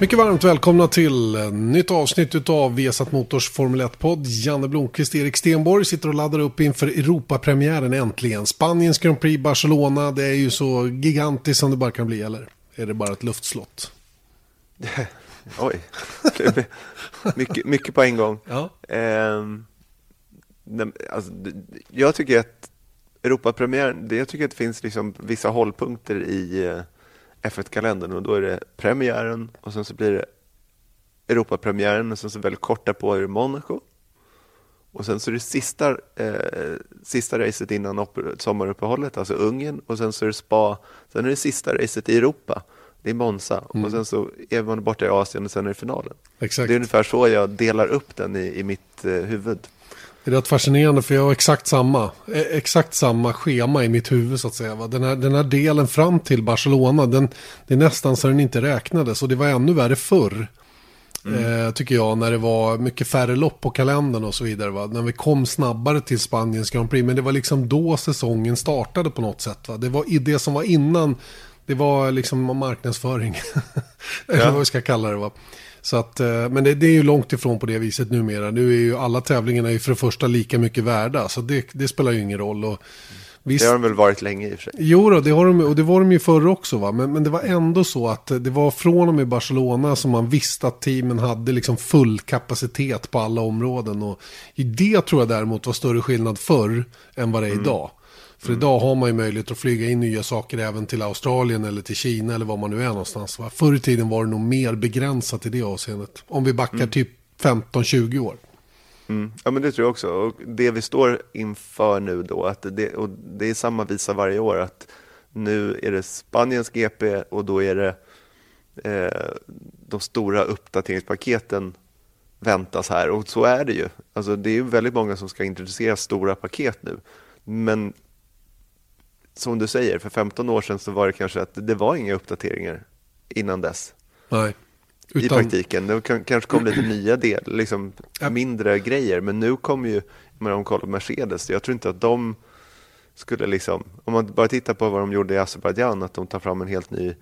Mycket varmt välkomna till nytt avsnitt av Viasat Motors Formel 1-podd. Janne Blomqvist, Erik Stenborg sitter och laddar upp inför Europapremiären äntligen. Spaniens Grand Prix Barcelona, det är ju så gigantiskt som det bara kan bli, eller? Är det bara ett luftslott? Oj, mycket, mycket på en gång. Ja. Eh, alltså, jag tycker att Europapremiären, jag tycker att det finns liksom vissa hållpunkter i eh, F1-kalendern och då är det premiären och sen så blir det Europapremiären och sen så väldigt korta på är det Monaco. Och sen så är det sista, eh, sista racet innan sommaruppehållet, alltså Ungern och sen så är det Spa. Sen är det sista racet i Europa, det är Monza mm. och sen så är man borta i Asien och sen är det finalen. Exakt. Det är ungefär så jag delar upp den i, i mitt eh, huvud. Det är rätt fascinerande för jag har exakt samma, eh, exakt samma schema i mitt huvud så att säga. Den här, den här delen fram till Barcelona, den, det är nästan så den inte räknades och det var ännu värre förr. Mm. Eh, tycker jag, när det var mycket färre lopp på kalendern och så vidare. Va? När vi kom snabbare till Spaniens Grand Prix. Men det var liksom då säsongen startade på något sätt. Va? Det var i det som var innan, det var liksom marknadsföring. Eller vad vi ska kalla det. Va? Så att, eh, men det, det, är ju långt ifrån på det viset numera. Nu är ju alla tävlingarna ju för det första lika mycket värda. Så det, det spelar ju ingen roll. Och visst, det har de väl varit länge i och för sig. Jo, då, det har de, och det var de ju förr också. Va? Men, men det var ändå så att det var från och med Barcelona som man visste att teamen hade liksom full kapacitet på alla områden. Och i det tror jag däremot var större skillnad förr än vad det är mm. idag. För idag har man ju möjlighet att flyga in nya saker även till Australien eller till Kina eller var man nu är någonstans. Va? Förr i tiden var det nog mer begränsat i det avseendet. Om vi backar mm. typ 15-20 år. Mm. Ja men det tror jag också. Och det vi står inför nu då, att det, och det är samma visa varje år, att nu är det Spaniens GP och då är det eh, de stora uppdateringspaketen väntas här. Och så är det ju. Alltså, det är ju väldigt många som ska introducera stora paket nu. Men som du säger, för 15 år sedan så var det kanske att det var inga uppdateringar innan dess. Nej. Utan... I praktiken. Det kanske kom lite nya del, liksom mindre grejer. Men nu kommer ju, om man kollar Mercedes, jag tror inte att de skulle liksom, om man bara tittar på vad de gjorde i Azerbajdzjan, att de tar fram en helt ny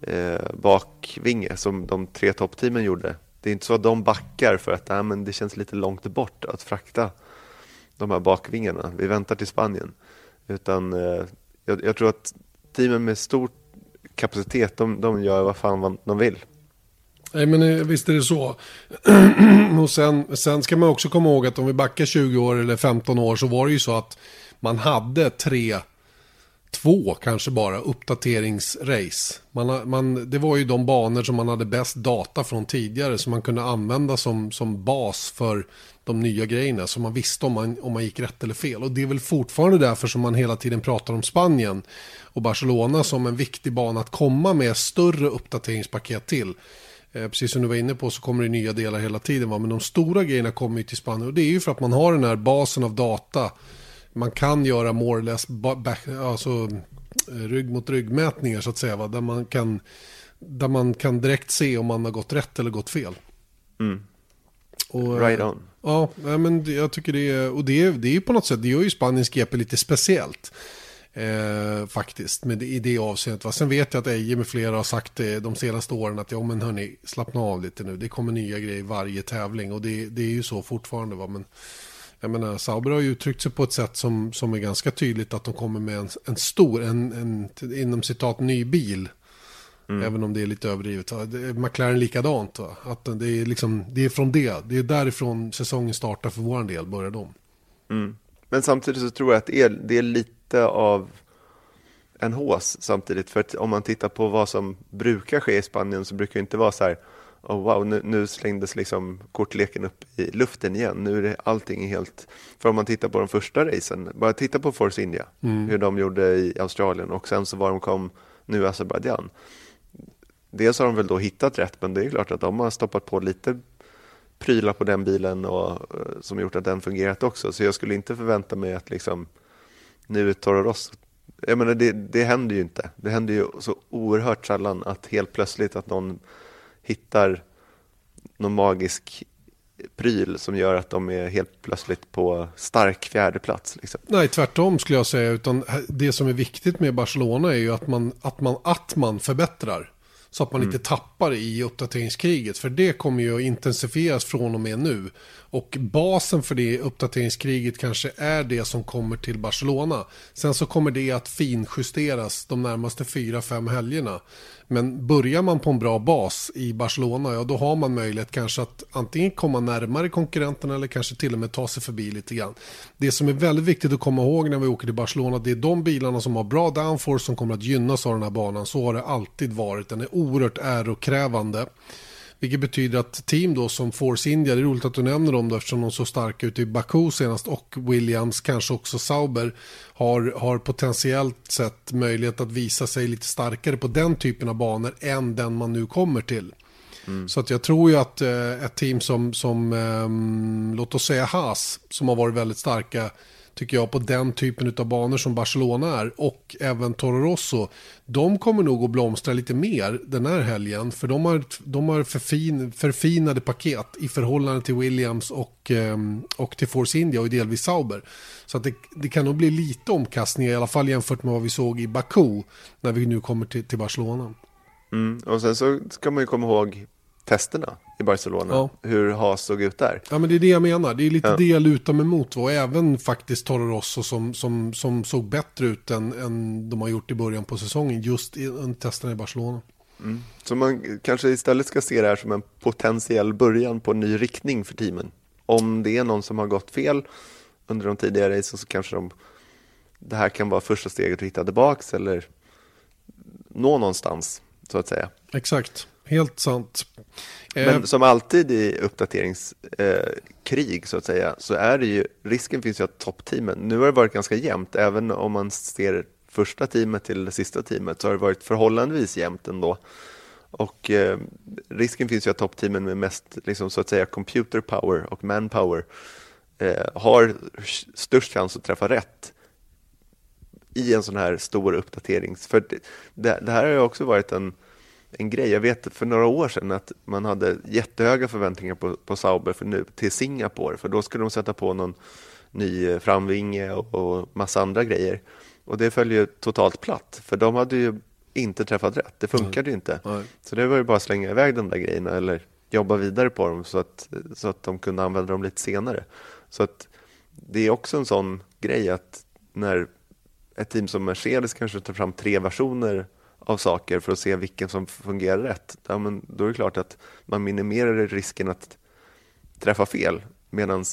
eh, bakvinge som de tre toppteamen gjorde. Det är inte så att de backar för att äh, men det känns lite långt bort att frakta de här bakvingarna. Vi väntar till Spanien. Utan eh, jag, jag, tror att teamen med stor kapacitet, de, de gör vad fan de vill. Nej men eh, visst är det så. och sen, sen ska man också komma ihåg att om vi backar 20 år eller 15 år så var det ju så att man hade tre, två kanske bara, uppdateringsrace. Man, man, det var ju de banor som man hade bäst data från tidigare som man kunde använda som, som bas för de nya grejerna så man visste om man, om man gick rätt eller fel. Och det är väl fortfarande därför som man hela tiden pratar om Spanien och Barcelona som en viktig bana att komma med större uppdateringspaket till. Eh, precis som du var inne på så kommer det nya delar hela tiden. Va? Men de stora grejerna kommer ju till Spanien och det är ju för att man har den här basen av data. Man kan göra more or less alltså, eh, rygg mot ryggmätningar så att säga. Va? Där, man kan, där man kan direkt se om man har gått rätt eller gått fel. Mm. Och, right on. Ja, men jag tycker det är, och det det är på något sätt, det gör ju Spaniens GP lite speciellt. Eh, faktiskt, med, i det avseendet. Va? Sen vet jag att Eje med flera har sagt det de senaste åren att ja men hörni, slappna av lite nu. Det kommer nya grejer varje tävling och det, det är ju så fortfarande. Va? Men jag menar, Sauber har ju uttryckt sig på ett sätt som, som är ganska tydligt att de kommer med en, en stor, en, en, inom citat, ny bil Mm. Även om det är lite överdrivet. McLaren likadant. Va? Att det, är liksom, det är från det. Det är därifrån säsongen startar för vår del. Börjar de. Mm. Men samtidigt så tror jag att det är, det är lite av en hås samtidigt. För att om man tittar på vad som brukar ske i Spanien så brukar det inte vara så här. oh, wow, nu, nu slängdes liksom kortleken upp i luften igen. Nu är det allting helt... För om man tittar på de första racen, bara titta på Force India, mm. hur de gjorde i Australien och sen så var de kom nu i Azerbajdzjan. Dels har de väl då hittat rätt, men det är klart att de har stoppat på lite prylar på den bilen och, eh, som gjort att den fungerat också. Så jag skulle inte förvänta mig att liksom nu är Toro Rosso jag menar, det, det händer ju inte. Det händer ju så oerhört sällan att helt plötsligt att någon hittar någon magisk pryl som gör att de är helt plötsligt på stark fjärdeplats. Liksom. Nej, tvärtom skulle jag säga. Utan det som är viktigt med Barcelona är ju att man, att man, att man förbättrar. Så att man mm. inte tappar i uppdateringskriget. För det kommer ju att intensifieras från och med nu. Och basen för det uppdateringskriget kanske är det som kommer till Barcelona. Sen så kommer det att finjusteras de närmaste fyra, fem helgerna. Men börjar man på en bra bas i Barcelona, ja då har man möjlighet kanske att antingen komma närmare konkurrenterna eller kanske till och med ta sig förbi lite grann. Det som är väldigt viktigt att komma ihåg när vi åker till Barcelona, det är de bilarna som har bra downforce som kommer att gynnas av den här banan. Så har det alltid varit. Den är oerhört ärokrävande. Vilket betyder att team då som Force India, det är roligt att du nämner dem då eftersom de är så starka ute i Baku senast och Williams, kanske också Sauber, har, har potentiellt sett möjlighet att visa sig lite starkare på den typen av banor än den man nu kommer till. Mm. Så att jag tror ju att eh, ett team som, som eh, låt oss säga Haas, som har varit väldigt starka tycker jag, på den typen av banor som Barcelona är och även Toro Rosso. De kommer nog att blomstra lite mer den här helgen för de har, de har förfin, förfinade paket i förhållande till Williams och, ehm, och till Force India och delvis Sauber. Så att det, det kan nog bli lite omkastningar i alla fall jämfört med vad vi såg i Baku när vi nu kommer till, till Barcelona. Mm, och sen så ska man ju komma ihåg testerna i Barcelona, ja. hur Haas såg ut där. Ja, men det är det jag menar. Det är lite ja. det jag lutar mig mot. Och även faktiskt Toro Rosso som, som, som såg bättre ut än, än de har gjort i början på säsongen, just i testerna i Barcelona. Mm. Så man kanske istället ska se det här som en potentiell början på en ny riktning för teamen. Om det är någon som har gått fel under de tidigare racen så kanske de, det här kan vara första steget att hitta tillbaks eller nå någonstans, så att säga. Exakt. Helt sant. Men eh, som alltid i uppdateringskrig eh, så att säga, så är det ju, risken finns ju att toppteamen, nu har det varit ganska jämnt, även om man ser första teamet till det sista teamet, så har det varit förhållandevis jämnt ändå. Och eh, risken finns ju att toppteamen med mest, liksom, så att säga, computer power och manpower eh, har störst chans att träffa rätt i en sån här stor uppdatering. För det, det här har ju också varit en en grej. Jag vet för några år sedan att man hade jättehöga förväntningar på, på Sauber för nu, till Singapore, för då skulle de sätta på någon ny framvinge och, och massa andra grejer. Och det föll ju totalt platt, för de hade ju inte träffat rätt. Det funkade ju inte. Nej. Så det var ju bara att slänga iväg de där grejerna eller jobba vidare på dem så att, så att de kunde använda dem lite senare. Så att det är också en sån grej att när ett team som Mercedes kanske tar fram tre versioner av saker för att se vilken som fungerar rätt, ja, men då är det klart att man minimerar risken att träffa fel. Medan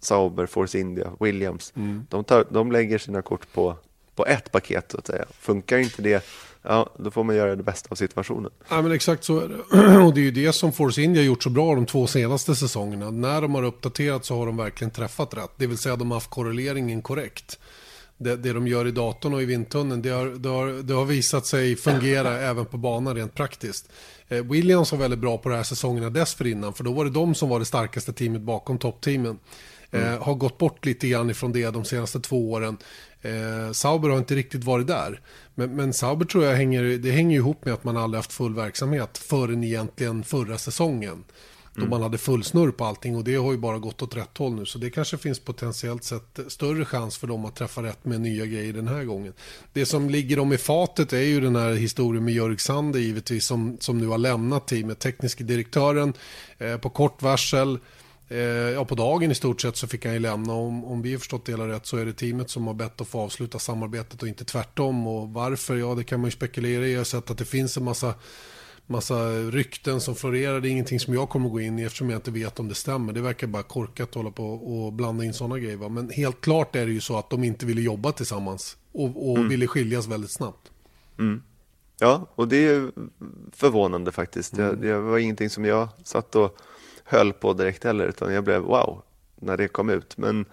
Sauber, Force India, Williams, mm. de, tar, de lägger sina kort på, på ett paket så att säga. Funkar inte det, ja, då får man göra det bästa av situationen. Ja, men exakt så är det. Och det är ju det som Force India har gjort så bra de två senaste säsongerna. När de har uppdaterat så har de verkligen träffat rätt. Det vill säga de har haft korreleringen korrekt det, det de gör i datorn och i vindtunneln, det har, det har, det har visat sig fungera även på banan rent praktiskt. Eh, Williams var väldigt bra på de här säsongerna dessförinnan, för då var det de som var det starkaste teamet bakom toppteamen. Eh, mm. har gått bort lite grann ifrån det de senaste två åren. Eh, Sauber har inte riktigt varit där. Men, men Sauber tror jag hänger, det hänger ihop med att man aldrig haft full verksamhet förrän egentligen förra säsongen. Då mm. man hade full snurr på allting och det har ju bara gått åt rätt håll nu. Så det kanske finns potentiellt sett större chans för dem att träffa rätt med nya grejer den här gången. Det som ligger dem i fatet är ju den här historien med Jörg Sander givetvis som, som nu har lämnat teamet. Tekniske direktören eh, på kort varsel. Eh, ja, på dagen i stort sett så fick han ju lämna. Om, om vi har förstått det hela rätt så är det teamet som har bett att få avsluta samarbetet och inte tvärtom. Och varför? Ja, det kan man ju spekulera i. Jag har sett att det finns en massa massa rykten som florerar. Det är ingenting som jag kommer gå in i eftersom jag inte vet om det stämmer. Det verkar bara korkat att hålla på och blanda in sådana grejer. Va? Men helt klart är det ju så att de inte ville jobba tillsammans och, och mm. ville skiljas väldigt snabbt. Mm. Ja, och det är förvånande faktiskt. Mm. Det, det var ingenting som jag satt och höll på direkt heller, utan jag blev wow när det kom ut. Men,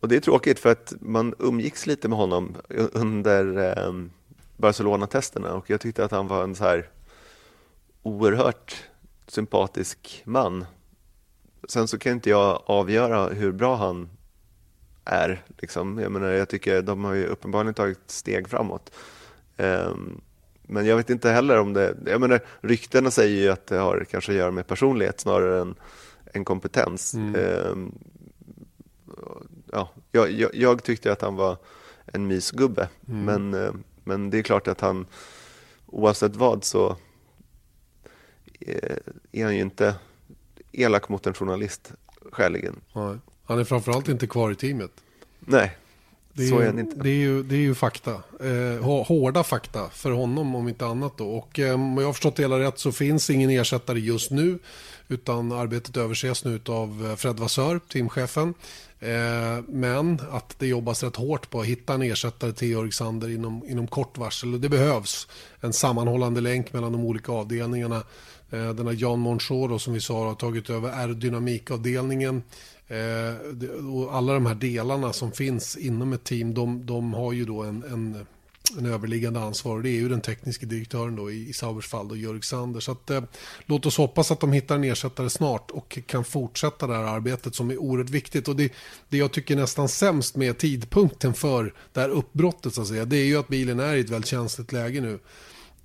och det är tråkigt för att man umgicks lite med honom under eh, Barcelona-testerna och jag tyckte att han var en så här oerhört sympatisk man. Sen så kan inte jag avgöra hur bra han är. Liksom. Jag, menar, jag tycker de har ju uppenbarligen tagit steg framåt. Um, men jag vet inte heller om det... Jag menar, ryktena säger ju att det har kanske att göra med personlighet snarare än, än kompetens. Mm. Um, ja, jag, jag, tyckte att han var en mysgubbe. Mm. Men, uh, men det är klart att han, oavsett vad, så är han ju inte elak mot en journalist skäligen. Nej. Han är framförallt inte kvar i teamet. Nej, det så är han inte. Det är ju, det är ju fakta. Eh, hårda fakta för honom om inte annat. Då. Och eh, om jag har förstått det hela rätt så finns ingen ersättare just nu. Utan arbetet överses nu av eh, Fred Vassör, teamchefen. Eh, men att det jobbas rätt hårt på att hitta en ersättare till Jörg Sander inom, inom kort varsel. Det behövs en sammanhållande länk mellan de olika avdelningarna. Eh, den här Jan Monchor som vi sa har tagit över aerodynamikavdelningen. Eh, och alla de här delarna som finns inom ett team, de, de har ju då en, en, en överliggande ansvar. Det är ju den tekniska direktören då i, i Saubers fall, då, Jörg Sander. Så att, eh, låt oss hoppas att de hittar en ersättare snart och kan fortsätta det här arbetet som är oerhört viktigt. Och det, det jag tycker är nästan sämst med tidpunkten för det här uppbrottet, så att säga, det är ju att bilen är i ett väldigt känsligt läge nu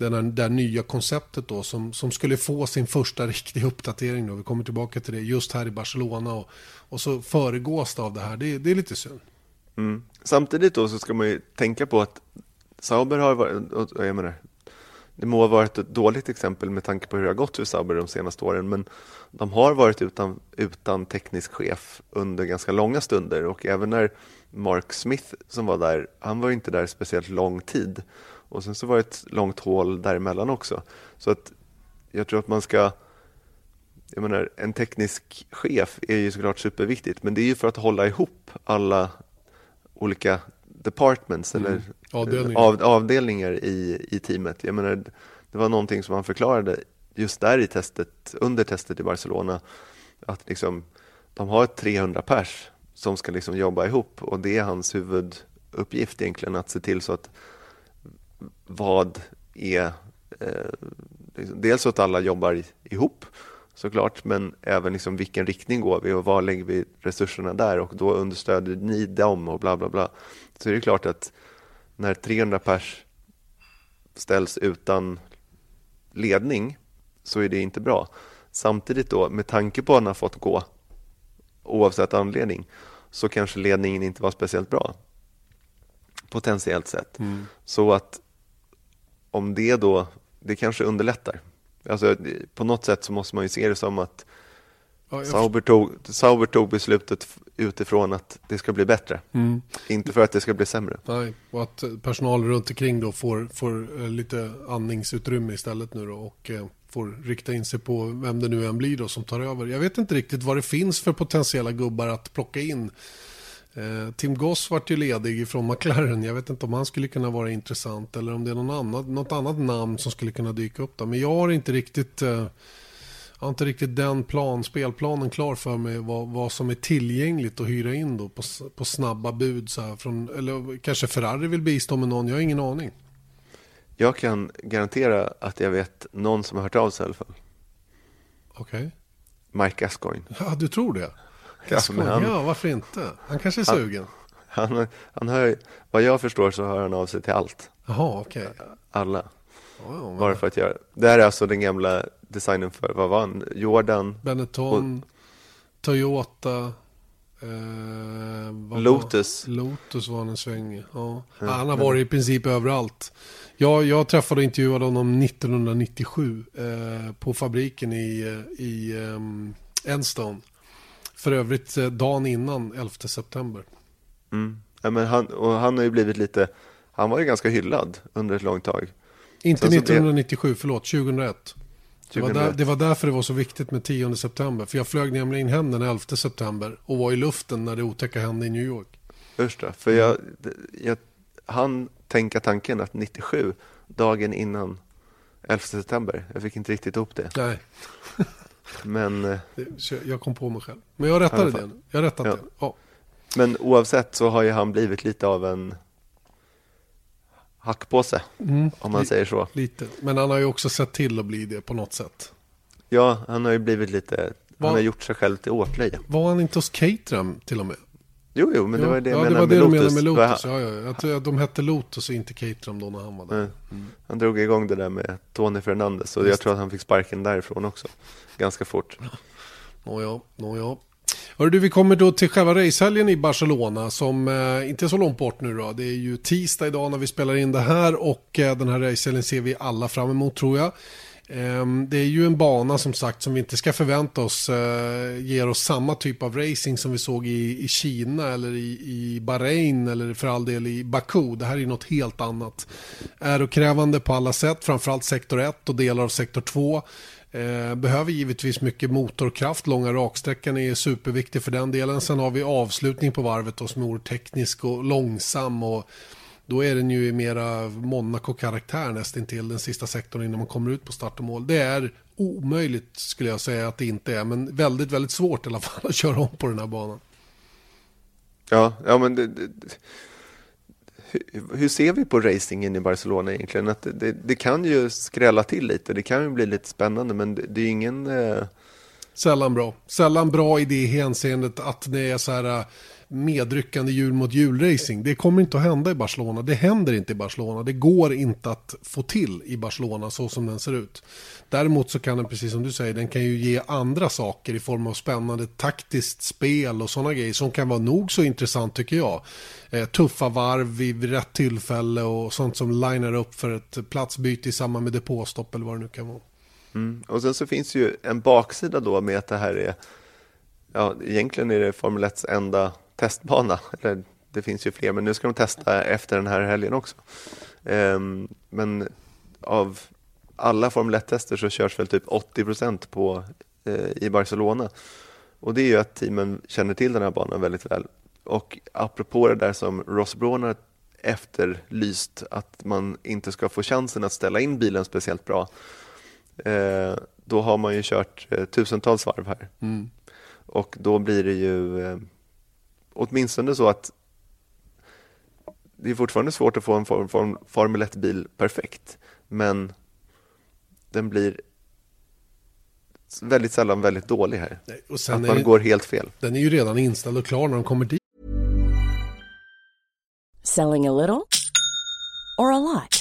den här, det här nya konceptet då som, som skulle få sin första riktiga uppdatering då. Vi kommer tillbaka till det just här i Barcelona och, och så föregås det av det här. Det, det är lite synd. Mm. Samtidigt då så ska man ju tänka på att Sauber har varit, jag menar, det må ha varit ett dåligt exempel med tanke på hur det har gått för Sauber de senaste åren, men de har varit utan, utan teknisk chef under ganska långa stunder och även när Mark Smith som var där, han var inte där speciellt lång tid. Och sen så var det ett långt hål däremellan också. Så att jag tror att man ska... Jag menar, en teknisk chef är ju såklart superviktigt, men det är ju för att hålla ihop alla olika departments mm. eller avdelningar, av, avdelningar i, i teamet. Jag menar, det var någonting som han förklarade just där i testet, under testet i Barcelona, att liksom, de har 300 pers som ska liksom jobba ihop och det är hans huvuduppgift egentligen, att se till så att vad är eh, liksom, dels att alla jobbar ihop såklart, men även liksom vilken riktning går vi och var lägger vi resurserna där och då understöder ni dem och bla bla bla. Så är det klart att när 300 pers ställs utan ledning så är det inte bra. Samtidigt då, med tanke på att han har fått gå oavsett anledning, så kanske ledningen inte var speciellt bra potentiellt sett. Mm. Så att om det då, det kanske underlättar. Alltså, på något sätt så måste man ju se det som att ja, Sauber, tog, Sauber tog beslutet utifrån att det ska bli bättre. Mm. Inte för att det ska bli sämre. Nej, och att personal runt omkring då får, får eh, lite andningsutrymme istället nu då och eh, får rikta in sig på vem det nu än blir då som tar över. Jag vet inte riktigt vad det finns för potentiella gubbar att plocka in Eh, Tim Goss vart ju ledig från McLaren. Jag vet inte om han skulle kunna vara intressant eller om det är någon annan, något annat namn som skulle kunna dyka upp. Där. Men jag har inte riktigt, eh, har inte riktigt den plan, spelplanen klar för mig vad, vad som är tillgängligt att hyra in då på, på snabba bud. Så här från, eller kanske Ferrari vill bistå med någon, jag har ingen aning. Jag kan garantera att jag vet någon som har hört av sig i alla fall. Okej. Okay. Mike Gascoigne. Ja, du tror det? Gascoigne, han, ja varför inte? Han kanske är han, sugen. Han, han hör, vad jag förstår så hör han av sig till allt. Jaha, okej. Okay. Alla. Oh, Bara för att göra. Det här är alltså den gamla designen för, vad var han? Jordan? Benetton, och, Toyota. Eh, Lotus. Var, Lotus var en sväng. Ja. Mm. Han har varit i princip överallt. Jag, jag träffade och intervjuade honom 1997 eh, på fabriken i, eh, i um, Enstone. För övrigt eh, dagen innan 11 september. Mm. Ja, men han, och han har ju blivit lite, han var ju ganska hyllad under ett långt tag. Inte Sen 1997, det... förlåt, 2001. Det var, där, det var, därför det var så viktigt med 10 september. För jag flög nämligen hem den 11 september och var i luften när det otäcka hände i New York. Första, för jag, jag, han tänka tanken att 97, dagen innan 11 september, jag fick inte riktigt ihop det. Nej. Men, eh, jag kom på mig själv. Men jag rättade det. Jag rättade ja. det. Ja. Men oavsett så har ju han blivit lite av en hackpåse, mm. om man säger så. Lite, men han har ju också sett till att bli det på något sätt. Ja, han har ju blivit lite, var, han har gjort sig själv till åtlöje. Var han inte hos Caterham till och med? Jo, jo, men det var det jag ja, menade det var det med Lotus. med Lotus. Ja, ja. Att de hette Lotus och inte Caterham då när han var där. Mm. Han drog igång det där med Tony Fernandes och Just. jag tror att han fick sparken därifrån också. Ganska fort. Nåja, nåja. Hörru du, vi kommer då till själva racehelgen i Barcelona som eh, inte är så långt bort nu då. Det är ju tisdag idag när vi spelar in det här och eh, den här racehelgen ser vi alla fram emot tror jag. Ehm, det är ju en bana som sagt som vi inte ska förvänta oss eh, ger oss samma typ av racing som vi såg i, i Kina eller i, i Bahrain eller för all del i Baku. Det här är något helt annat. Ärokrävande på alla sätt, framförallt sektor 1 och delar av sektor 2. Ehm, behöver givetvis mycket motorkraft, långa raksträckan är superviktig för den delen. Sen har vi avslutning på varvet då, som är teknisk och långsam och då är den ju mera Monaco-karaktär nästintill den sista sektorn innan man kommer ut på start och mål. Det är omöjligt skulle jag säga att det inte är, men väldigt, väldigt svårt i alla fall att köra om på den här banan. Ja, ja men det, det, hur, hur, ser vi på racingen i Barcelona egentligen? Att det, det, kan ju skrälla till lite, det kan ju bli lite spännande, men det, det är ingen... Eh... Sällan bra. Sällan bra i det hänseendet att det är så här medryckande hjul mot hjulracing. Det kommer inte att hända i Barcelona. Det händer inte i Barcelona. Det går inte att få till i Barcelona så som den ser ut. Däremot så kan den, precis som du säger, den kan ju ge andra saker i form av spännande taktiskt spel och sådana grejer som kan vara nog så intressant tycker jag. Eh, tuffa varv vid rätt tillfälle och sånt som linar upp för ett platsbyte i samband med depåstopp eller vad det nu kan vara. Mm. Och sen så finns ju en baksida då med att det här är, ja egentligen är det Formel 1 enda testbana. Eller, det finns ju fler, men nu ska de testa efter den här helgen också. Um, men av alla Formel 1-tester så körs väl typ 80 procent på, uh, i Barcelona. Och det är ju att teamen känner till den här banan väldigt väl. Och apropå det där som Ross Braun har efterlyst, att man inte ska få chansen att ställa in bilen speciellt bra. Uh, då har man ju kört uh, tusentals varv här. Mm. Och då blir det ju åtminstone så att det är fortfarande svårt att få en form, form, Formel 1-bil perfekt, men den blir väldigt sällan väldigt dålig här. Nej, och sen att man är, går helt fel. Den är ju redan inställd och klar när de kommer dit. Selling a little or a lot?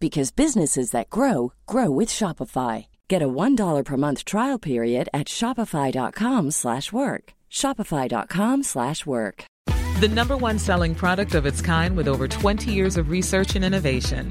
because businesses that grow grow with Shopify. Get a $1 per month trial period at shopify.com/work. shopify.com/work. The number one selling product of its kind with over 20 years of research and innovation.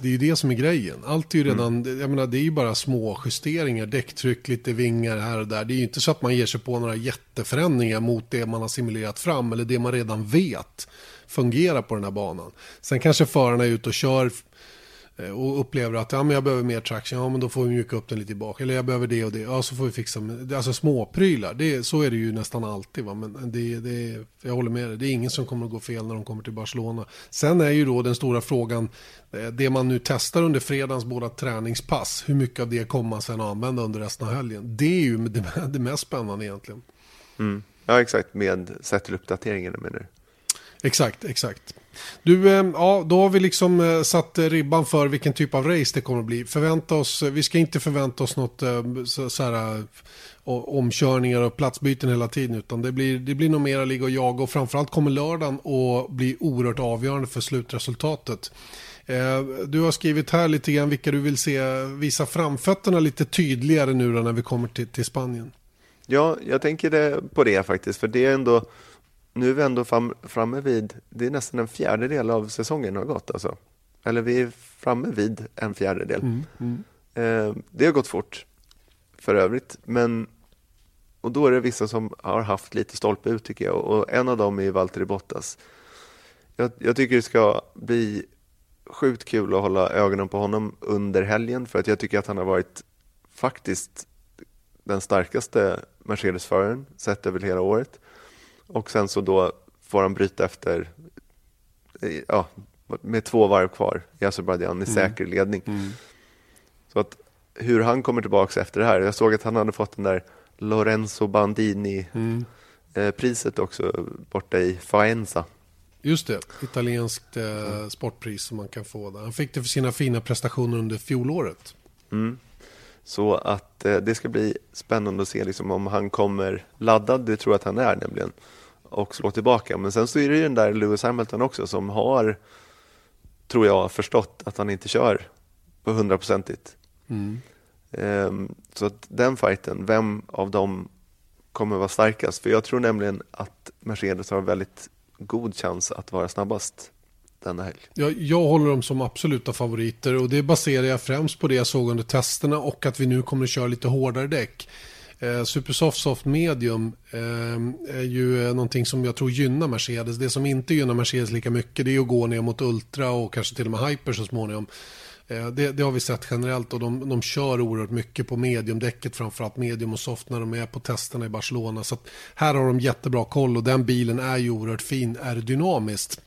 Det är ju det som är grejen. Allt är ju redan, mm. jag menar det är ju bara små justeringar, däcktryck, lite vingar här och där. Det är ju inte så att man ger sig på några jätteförändringar mot det man har simulerat fram eller det man redan vet fungerar på den här banan. Sen kanske förarna är ute och kör och upplever att ja, men jag behöver mer traction, ja men då får vi mjuka upp den lite tillbaka. Eller jag behöver det och det, ja så får vi fixa med, alltså småprylar. Det, så är det ju nästan alltid. Va? Men det, det, jag håller med dig, det är ingen som kommer att gå fel när de kommer till Barcelona. Sen är ju då den stora frågan, eh, det man nu testar under fredagens båda träningspass, hur mycket av det kommer man sen använda under resten av helgen? Det är ju det, det mest spännande egentligen. Mm. Ja, exakt, med till uppdateringen menar du? Exakt, exakt. Du, eh, ja, då har vi liksom eh, satt ribban för vilken typ av race det kommer att bli. Förvänta oss, eh, vi ska inte förvänta oss något så, så här, omkörningar och platsbyten hela tiden. Utan det blir, det blir nog mera ligga och jaga. Och framförallt kommer lördagen att bli oerhört avgörande för slutresultatet. Du har skrivit här lite grann vilka du vill se visa framfötterna lite tydligare nu då när vi kommer till, till Spanien. Ja, jag tänker på det faktiskt. För det är ändå nu är vi ändå fram, framme vid, det är nästan en fjärdedel av säsongen har gått alltså. Eller vi är framme vid en fjärdedel. Mm, mm. Eh, det har gått fort för övrigt, men och då är det vissa som har haft lite stolpe ut tycker jag och en av dem är Valtteri Bottas. Jag, jag tycker det ska bli sjukt kul att hålla ögonen på honom under helgen för att jag tycker att han har varit faktiskt den starkaste Mercedes-föraren sett över hela året. Och sen så då får han bryta efter, ja, med två varv kvar i Azerbajdzjan i mm. säker ledning. Mm. Så att hur han kommer tillbaka efter det här. Jag såg att han hade fått den där Lorenzo Bandini-priset mm. också borta i Faenza. Just det, italienskt eh, sportpris som man kan få där. Han fick det för sina fina prestationer under fjolåret. Mm. Så att eh, det ska bli spännande att se liksom, om han kommer laddad, det tror jag att han är nämligen och slå tillbaka. Men sen så är det ju den där Lewis Hamilton också som har, tror jag, förstått att han inte kör på hundraprocentigt. Mm. Um, så att den fighten, vem av dem kommer vara starkast? För jag tror nämligen att Mercedes har väldigt god chans att vara snabbast denna helg. Jag, jag håller dem som absoluta favoriter och det baserar jag främst på det jag såg under testerna och att vi nu kommer att köra lite hårdare däck. Eh, Supersoft Soft Medium eh, är ju eh, någonting som jag tror gynnar Mercedes. Det som inte gynnar Mercedes lika mycket det är att gå ner mot Ultra och kanske till och med Hyper så småningom. Eh, det, det, har vi sett generellt och de, de kör oerhört mycket på mediumdäcket framförallt medium och soft när de är på testerna i Barcelona. Så här har de jättebra koll och den bilen är ju oerhört fin aerodynamiskt.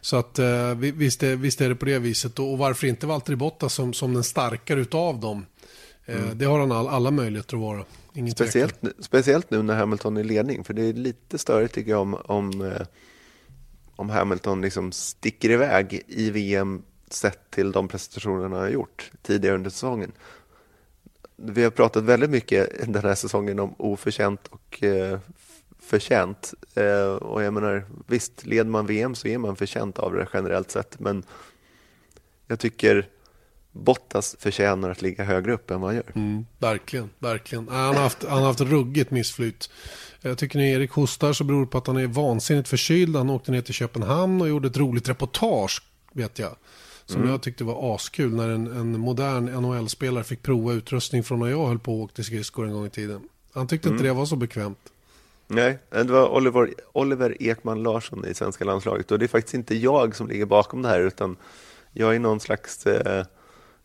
Så att eh, visst, är, visst är det på det viset och varför inte Valtteri Bottas som, som den starkare utav dem. Eh, mm. Det har han all, alla möjligheter att vara. Speciellt, speciellt nu när Hamilton är i ledning, för det är lite störigt tycker jag om, om, eh, om Hamilton liksom sticker iväg i VM sett till de prestationerna han har gjort tidigare under säsongen. Vi har pratat väldigt mycket den här säsongen om oförtjänt och eh, förtjänt. Eh, och jag menar, visst, leder man VM så är man förtjänt av det generellt sett, men jag tycker Bottas förtjänar att ligga högre upp än vad han gör. Mm, verkligen, verkligen. Han har, haft, han har haft ruggigt missflyt. Jag tycker när Erik hostar så beror det på att han är vansinnigt förkyld. Han åkte ner till Köpenhamn och gjorde ett roligt reportage, vet jag. Som mm. jag tyckte var askul när en, en modern NHL-spelare fick prova utrustning från när jag höll på och åkte skridskor en gång i tiden. Han tyckte mm. inte det var så bekvämt. Nej, det var Oliver, Oliver Ekman Larsson i svenska landslaget och det är faktiskt inte jag som ligger bakom det här utan jag är någon slags eh,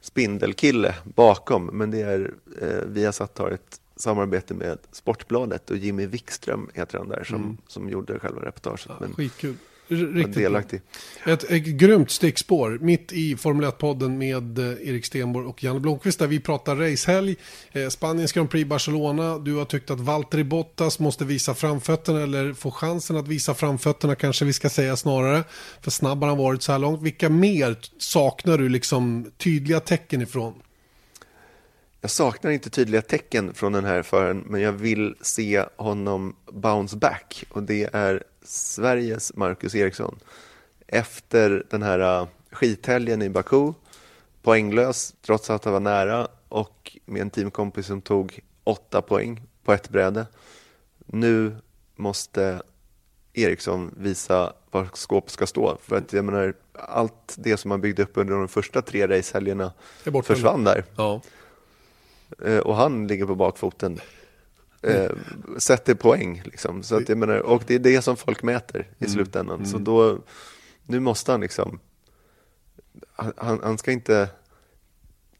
spindelkille bakom, men det är eh, Viasat har ett samarbete med Sportbladet och Jimmy Wikström heter han där som, mm. som gjorde själva reportaget. Ja, skitkul. Riktigt delaktig. Ett, ett grymt stickspår mitt i Formel 1-podden med eh, Erik Stenborg och Janne Blomqvist där vi pratar racehelg. Eh, Spaniens Grand Prix Barcelona. Du har tyckt att Valtteri Bottas måste visa framfötterna eller få chansen att visa framfötterna kanske vi ska säga snarare. För snabb har han varit så här långt. Vilka mer saknar du liksom tydliga tecken ifrån? Jag saknar inte tydliga tecken från den här föraren men jag vill se honom bounce back och det är Sveriges Marcus Eriksson. Efter den här äh, skithelgen i Baku, poänglös trots att han var nära och med en teamkompis som tog åtta poäng på ett bräde. Nu måste Eriksson visa var skåpet ska stå. För att jag menar, allt det som man byggde upp under de första tre racehelgerna försvann där. Ja. Äh, och han ligger på bakfoten eh, sätter poäng. Liksom. Så att jag menar, och det är det som folk mäter i mm. slutändan. Mm. Så då, nu måste han liksom, han, han ska inte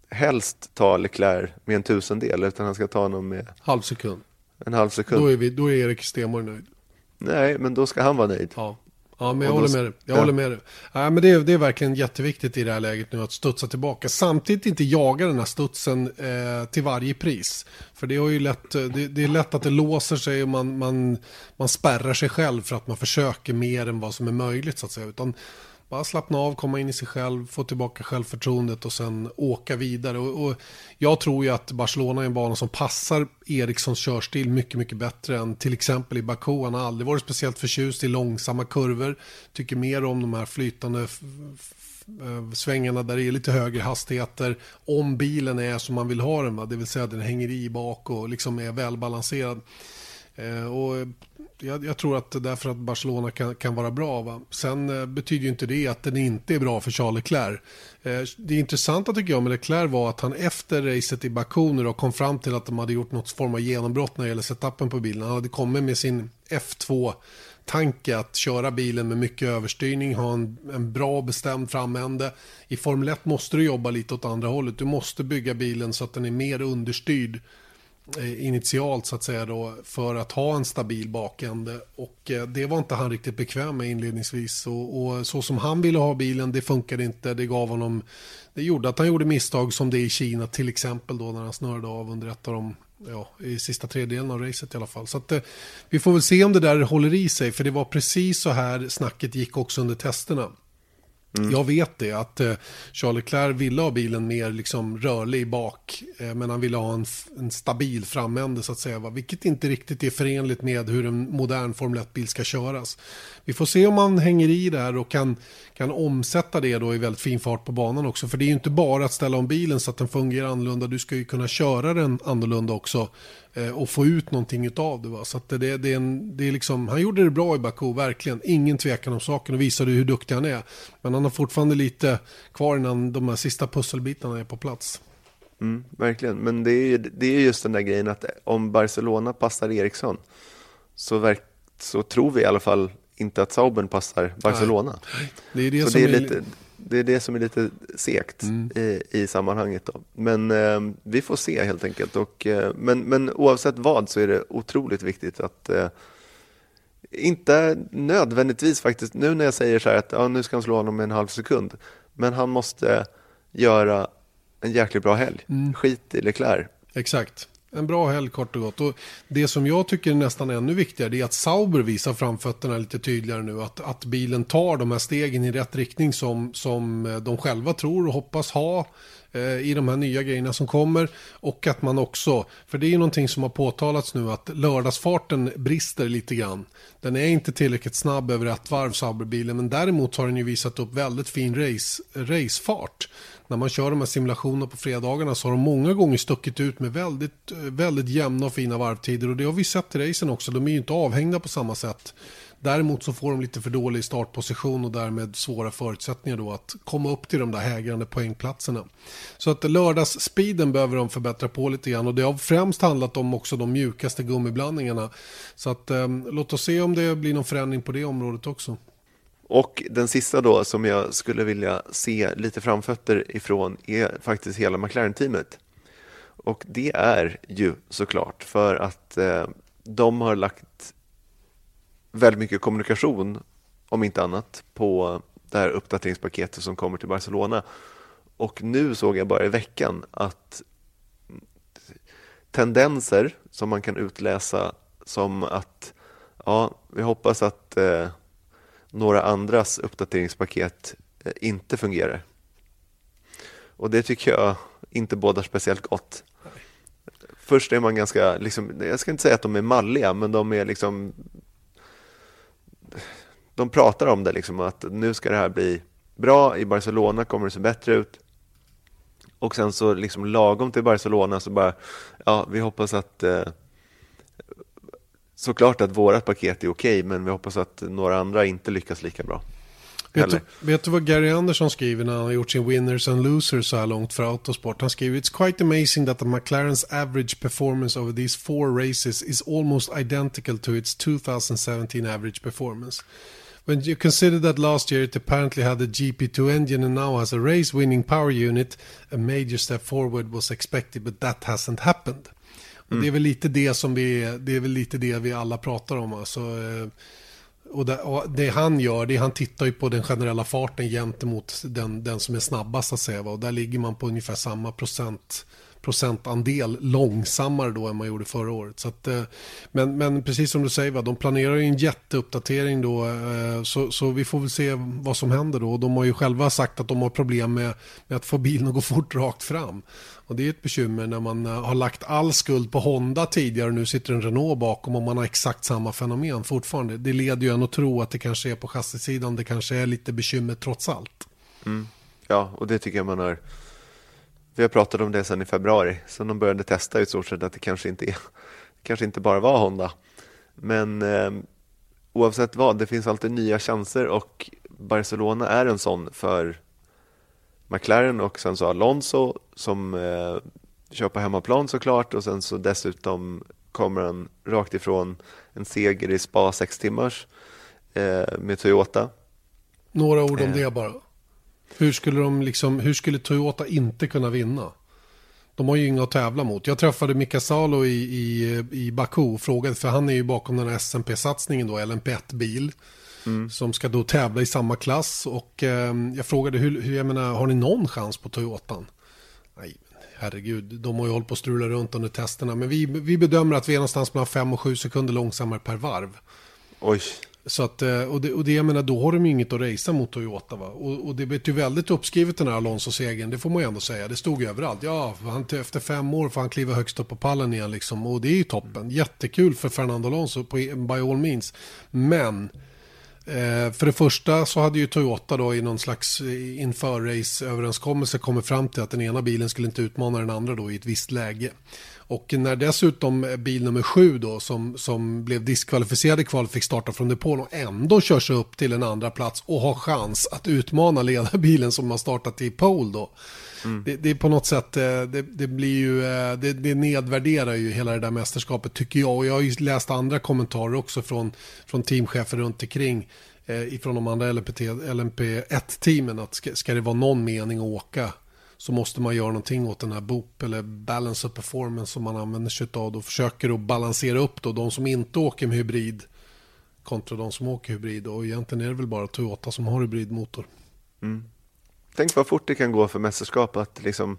helst ta Leclerc med en tusendel, utan han ska ta honom med Halv sekund. en halv sekund. Då är, vi, då är Erik Stenborg nöjd. Nej, men då ska han vara nöjd. Ja. Ja, men jag då- håller med dig. Jag ja. håller med dig. Ja, men det, är, det är verkligen jätteviktigt i det här läget nu att studsa tillbaka. Samtidigt inte jaga den här studsen eh, till varje pris. För det, har ju lätt, eh, det, det är lätt att det låser sig och man, man, man spärrar sig själv för att man försöker mer än vad som är möjligt så att säga. Utan bara slappna av, komma in i sig själv, få tillbaka självförtroendet och sen åka vidare. Och, och jag tror ju att Barcelona är en bana som passar Erikssons körstil mycket, mycket bättre än till exempel i Baku. Han har aldrig varit speciellt förtjust i långsamma kurvor. Tycker mer om de här flytande svängarna där det är lite högre hastigheter. Om bilen är som man vill ha den, va? det vill säga den hänger i bak och liksom är välbalanserad. Eh, och jag, jag tror att det är därför att Barcelona kan, kan vara bra. Va? Sen eh, betyder ju inte det att den inte är bra för Charles Leclerc. Eh, det intressanta tycker jag med Leclerc var att han efter racet i Baku nu då kom fram till att de hade gjort något form av genombrott när det gäller setupen på bilen. Han hade kommit med sin F2 tanke att köra bilen med mycket överstyrning, ha en, en bra bestämd framände. I Formel 1 måste du jobba lite åt andra hållet. Du måste bygga bilen så att den är mer understyrd Eh, initialt så att säga då för att ha en stabil bakände och eh, det var inte han riktigt bekväm med inledningsvis och, och så som han ville ha bilen det funkade inte det gav honom det gjorde att han gjorde misstag som det i Kina till exempel då när han snörde av under ett av de ja, i sista tredjedelen av racet i alla fall. Så att, eh, vi får väl se om det där håller i sig, för det var precis så här snacket gick också under testerna. Mm. Jag vet det, att eh, Charles Leclerc ville ha bilen mer liksom, rörlig bak, eh, men han ville ha en, en stabil framände så att säga, va? vilket inte riktigt är förenligt med hur en modern Formel 1-bil ska köras. Vi får se om man hänger i där och kan, kan omsätta det då i väldigt fin fart på banan också, för det är ju inte bara att ställa om bilen så att den fungerar annorlunda, du ska ju kunna köra den annorlunda också och få ut någonting av det. Va? Så att det, det, är en, det är liksom, han gjorde det bra i Baku, verkligen. Ingen tvekan om saken och visade hur duktig han är. Men han har fortfarande lite kvar innan de här sista pusselbitarna är på plats. Mm, verkligen, men det är, ju- det är just den där grejen att om Barcelona passar Eriksson så, verk, så tror vi i alla fall inte att Saubern passar Barcelona. Det är det så som det är, är, lite, det är det som är lite segt i, i sammanhanget. Då. Men eh, vi får se helt enkelt. Och, eh, men, men oavsett vad så är det otroligt viktigt att eh, inte nödvändigtvis faktiskt, nu när jag säger så här att ja, nu ska han slå honom med en halv sekund, men han måste göra en jäkligt bra helg. Skit i Leclerc. Exakt. En bra helg kort och gott. Och det som jag tycker är nästan ännu viktigare är att Sauber visar framfötterna lite tydligare nu. Att, att bilen tar de här stegen i rätt riktning som, som eh, de själva tror och hoppas ha eh, i de här nya grejerna som kommer. Och att man också, för det är ju någonting som har påtalats nu att lördagsfarten brister lite grann. Den är inte tillräckligt snabb över ett varv Sauberbilen men däremot har den ju visat upp väldigt fin race, racefart när man kör de här simulationerna på fredagarna så har de många gånger stuckit ut med väldigt, väldigt jämna och fina varvtider och det har vi sett i racen också. De är ju inte avhängda på samma sätt. Däremot så får de lite för dålig startposition och därmed svåra förutsättningar då att komma upp till de där hägrande poängplatserna. Så att lördagsspeeden behöver de förbättra på lite grann och det har främst handlat om också de mjukaste gummiblandningarna. Så att eh, låt oss se om det blir någon förändring på det området också. Och den sista då som jag skulle vilja se lite framfötter ifrån är faktiskt hela McLaren-teamet. Och det är ju såklart för att eh, de har lagt väldigt mycket kommunikation, om inte annat, på det här uppdateringspaketet som kommer till Barcelona. Och nu såg jag bara i veckan att tendenser som man kan utläsa som att ja, vi hoppas att eh, några andras uppdateringspaket eh, inte fungerar. Och det tycker jag inte bådar speciellt gott. Först är man ganska, liksom, jag ska inte säga att de är malliga, men de är liksom de pratar om det, liksom, att nu ska det här bli bra, i Barcelona kommer det se bättre ut. Och sen så liksom lagom till Barcelona så bara, ja, vi hoppas att eh, såklart att vårat paket är okej, men vi hoppas att några andra inte lyckas lika bra. Vet du, vet du vad Gary Anderson skriver när han har gjort sin winners and losers så här långt för Autosport? Han skriver It's quite amazing that the McLaren's average performance over these four races is almost identical to its 2017 average performance. When you consider that last year it apparently had a GP2 engine and now has a race winning power unit, a major step forward was expected but that hasn't happened. Och det är väl lite det som vi, det är väl lite det vi alla pratar om. Alltså, eh, och det, och det han gör, det är han tittar ju på den generella farten gentemot den, den som är snabbast att säga. Och där ligger man på ungefär samma procent, procentandel långsammare då än man gjorde förra året. Så att, eh, men, men precis som du säger, va, de planerar ju en jätteuppdatering då. Eh, så, så vi får väl se vad som händer då. De har ju själva sagt att de har problem med, med att få bilen att gå fort rakt fram. Och det är ett bekymmer när man eh, har lagt all skuld på Honda tidigare och nu sitter en Renault bakom och man har exakt samma fenomen fortfarande. Det leder ju en att tro att det kanske är på chassisidan, det kanske är lite bekymmer trots allt. Mm. Ja, och det tycker jag man har. Vi har pratat om det sedan i februari, sen de började testa i stort sett att det kanske inte, är, kanske inte bara var Honda. Men eh, oavsett vad, det finns alltid nya chanser och Barcelona är en sån för McLaren och sen så Alonso som eh, kör på hemmaplan såklart och sen så dessutom kommer han rakt ifrån en seger i Spa sex timmars eh, med Toyota. Några ord om Eh. det bara. Hur skulle, de liksom, hur skulle Toyota inte kunna vinna? De har ju inga att tävla mot. Jag träffade Mika Salo i, i, i Baku och frågade, för han är ju bakom den här SMP-satsningen då, LMP1-bil. Som ska då tävla i samma klass. Och eh, jag frågade, hur, hur, jag menar, har ni någon chans på Toyotan? Nej, herregud, de har ju hållit på att strula runt under testerna. Men vi, vi bedömer att vi är någonstans mellan 5 och 7 sekunder långsammare per varv. Oj, så att, eh, och, det, och det jag menar, då har de ju inget att racea mot Toyota. Va? Och, och det blev ju väldigt uppskrivet den här Alonso-segern, det får man ju ändå säga. Det stod ju överallt. Ja, han, efter fem år får han kliva högst upp på pallen igen liksom. Och det är ju toppen. Jättekul för Fernando Alonso, på, by all means. Men Eh, för det första så hade ju Toyota då i någon slags eh, inför-race-överenskommelse kommit fram till att den ena bilen skulle inte utmana den andra då i ett visst läge. Och när dessutom bil nummer sju då som, som blev diskvalificerad i kval fick starta från depån och ändå kör sig upp till en andra plats och har chans att utmana ledarbilen som har startat i pole då. Det, det är på något sätt, eh, det, det blir ju, eh, det, det nedvärderar ju hela det där mästerskapet tycker jag. Och jag har ju läst andra kommentarer också från, från teamchefer runt omkring eh, ifrån de andra LMP, LMP1-teamen att ska, ska det vara någon mening att åka så måste man göra någonting åt den här BOP eller balance of performance som man använder sig av. Då försöker att balansera upp då de som inte åker med hybrid kontra de som åker hybrid. Och egentligen är det väl bara Toyota som har hybridmotor. tänk vad fort det kan gå för mästerskap att liksom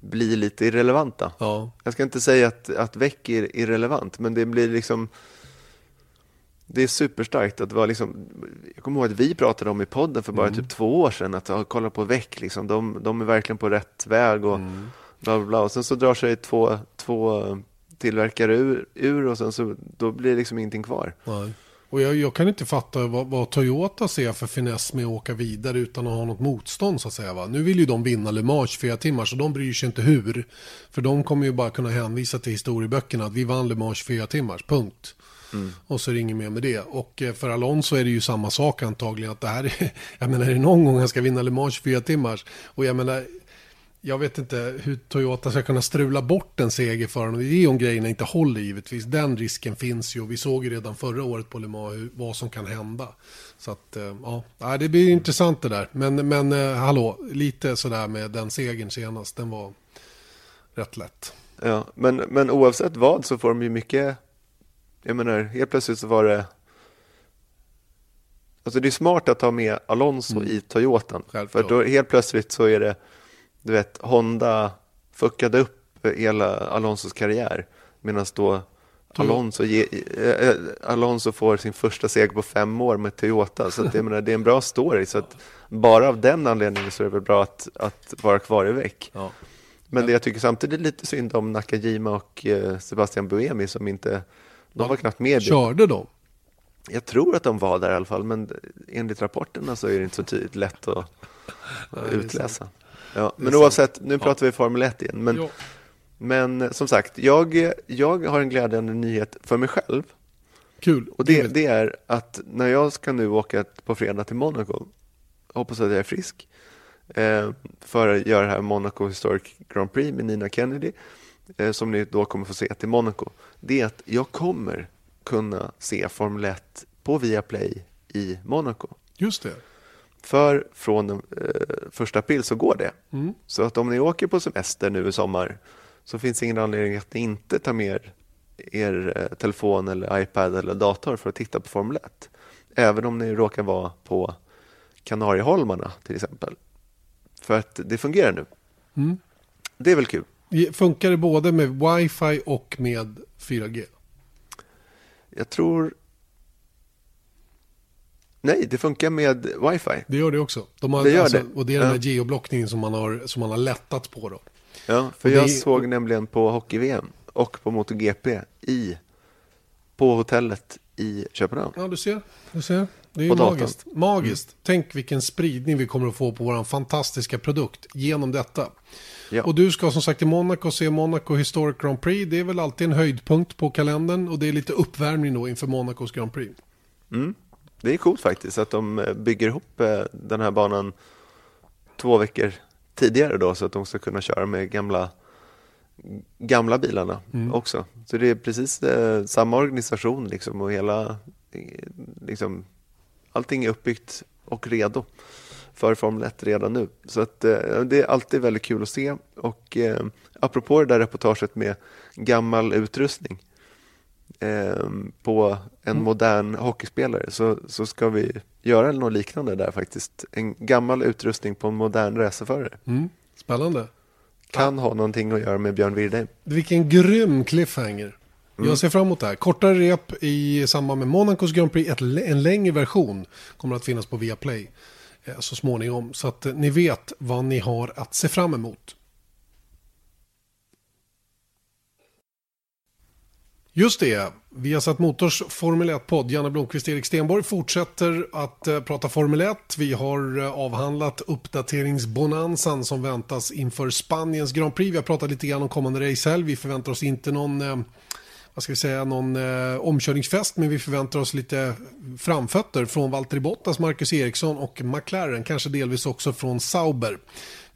bli lite irrelevanta. Ja, Jag ska inte säga att, att väck är irrelevant, men det blir liksom det är superstarkt att vara liksom, jag kommer ihåg att vi pratade om i podden för bara typ två år sedan att ja, kolla på väck, liksom, de, de är verkligen på rätt väg och bla bla bla. Och sen så drar sig två, två tillverkare ur, ur och sen så då blir det liksom ingenting kvar. nej. Och jag, jag kan inte fatta vad, vad Toyota ser för finess med att åka vidare utan att ha något motstånd så att säga. Va? Nu vill ju de vinna Le Mans 24 timmar så de bryr sig inte hur. För de kommer ju bara kunna hänvisa till historieböckerna att vi vann Le Mans 24 timmars, punkt. Och så är det inget mer med det. Och eh, för Alonso är det ju samma sak antagligen. Att det här är, jag menar, är det någon gång han ska vinna Le Mans 24 timmars? Och jag menar, jag vet inte hur Toyota ska kunna strula bort en seger för honom. Det är om grejerna inte håller givetvis. Den risken finns ju. Och vi såg ju redan förra året på Le Mans hur, vad som kan hända. Så att, eh, ja, det blir intressant det där. Men, men eh, hallå, lite sådär med den segern senast. Den var rätt lätt. Ja, men, men oavsett vad så får de ju mycket, jag menar helt plötsligt så var det Alltså det är smart att ha med Alonso i Toyotan. Självklart. För då helt plötsligt så är det, du vet, Honda fuckade upp hela Alonsos karriär. Medan då Alonso, ge, eh, Alonso får sin första seger på fem år med Toyota. Så att, jag menar, det är en bra story. Så att bara av den anledningen så är det väl bra att, att vara kvar i väck. Ja. Men det jag tycker samtidigt är lite synd om Nakajima och eh, Sebastian Buemi som inte, de var knappt med. i. Körde de? Jag tror att de var där i alla fall, men enligt rapporterna så är det inte så tydligt lätt att utläsa. Ja, men oavsett, nu pratar vi Formel 1 igen. Men, men som sagt, jag, jag har en glädjande nyhet för mig själv. Kul. Och det, det är att när jag ska nu åka på fredag till Monaco, hoppas att jag är frisk, eh, för att göra det här Monaco Historic Grand Prix med Nina Kennedy, som ni då kommer få se till Monaco, det är att jag kommer kunna se Formel 1 på Viaplay i Monaco. Just det. För från den eh, första april så går det. Mm. Så att om ni åker på semester nu i sommar så finns det ingen anledning att ni inte tar med er eh, telefon eller iPad eller dator för att titta på Formel 1. Även om ni råkar vara på Kanarieholmarna till exempel. För att det fungerar nu. Mm. Det är väl kul? Funkar det både med wifi och med 4G? Jag tror... Nej, det funkar med wifi. Det gör det också. De har, det gör alltså, det. Och det är den här ja. geoblockningen som man, har, som man har lättat på då. Ja, för och jag det... såg nämligen på hockey-VM och på MotoGP i, på hotellet i Köpenhamn. Ja, du ser. Du ser. Det är ju magiskt. Magiskt. Mm. Tänk vilken spridning vi kommer att få på vår fantastiska produkt genom detta. Ja. Och du ska som sagt till Monaco se Monaco Historic Grand Prix. Det är väl alltid en höjdpunkt på kalendern och det är lite uppvärmning då inför Monacos Grand Prix. Mm. Det är coolt faktiskt att de eh, bygger ihop eh, den här banan två veckor tidigare då så att de ska kunna köra med gamla gamla bilarna mm. också. Så det är precis eh, samma organisation liksom och hela liksom, allting är uppbyggt och redo för Formel 1 redan nu. Så att, eh, det är alltid väldigt kul att se. Och eh, apropå det där reportaget med gammal utrustning eh, på en mm. modern hockeyspelare så, så ska vi göra något liknande där faktiskt. En gammal utrustning på en modern racerförare. Mm. Spännande. Kan ha någonting att göra med Björn Wirdheim. Vilken grym cliffhanger. Mm. Jag ser fram emot det här. Kortare rep i samband med Monacos Grand Prix. Ett, en längre version kommer att finnas på Viaplay eh, så småningom. Så att eh, ni vet vad ni har att se fram emot. Just det, vi har satt Motors Formel 1-podd. Janne Blomqvist och Erik Stenborg fortsätter att eh, prata Formel 1. Vi har eh, avhandlat uppdateringsbonansen som väntas inför Spaniens Grand Prix. Vi har pratat lite grann om kommande racehelg. Vi förväntar oss inte någon eh, vad ska vi säga, någon eh, omkörningsfest men vi förväntar oss lite framfötter från Valtteri Bottas, Marcus Eriksson och McLaren, kanske delvis också från Sauber.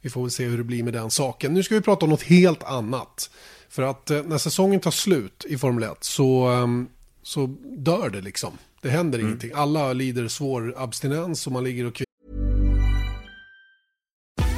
Vi får väl se hur det blir med den saken. Nu ska vi prata om något helt annat. För att eh, när säsongen tar slut i Formel 1 så, eh, så dör det liksom. Det händer mm. ingenting. Alla lider svår abstinens och man ligger och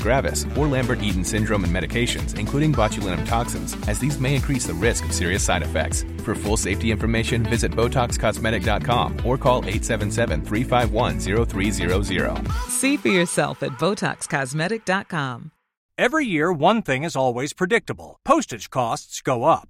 gravis, or Lambert-Eaton syndrome and medications, including botulinum toxins, as these may increase the risk of serious side effects. For full safety information, visit BotoxCosmetic.com or call 877-351-0300. See for yourself at BotoxCosmetic.com. Every year, one thing is always predictable. Postage costs go up.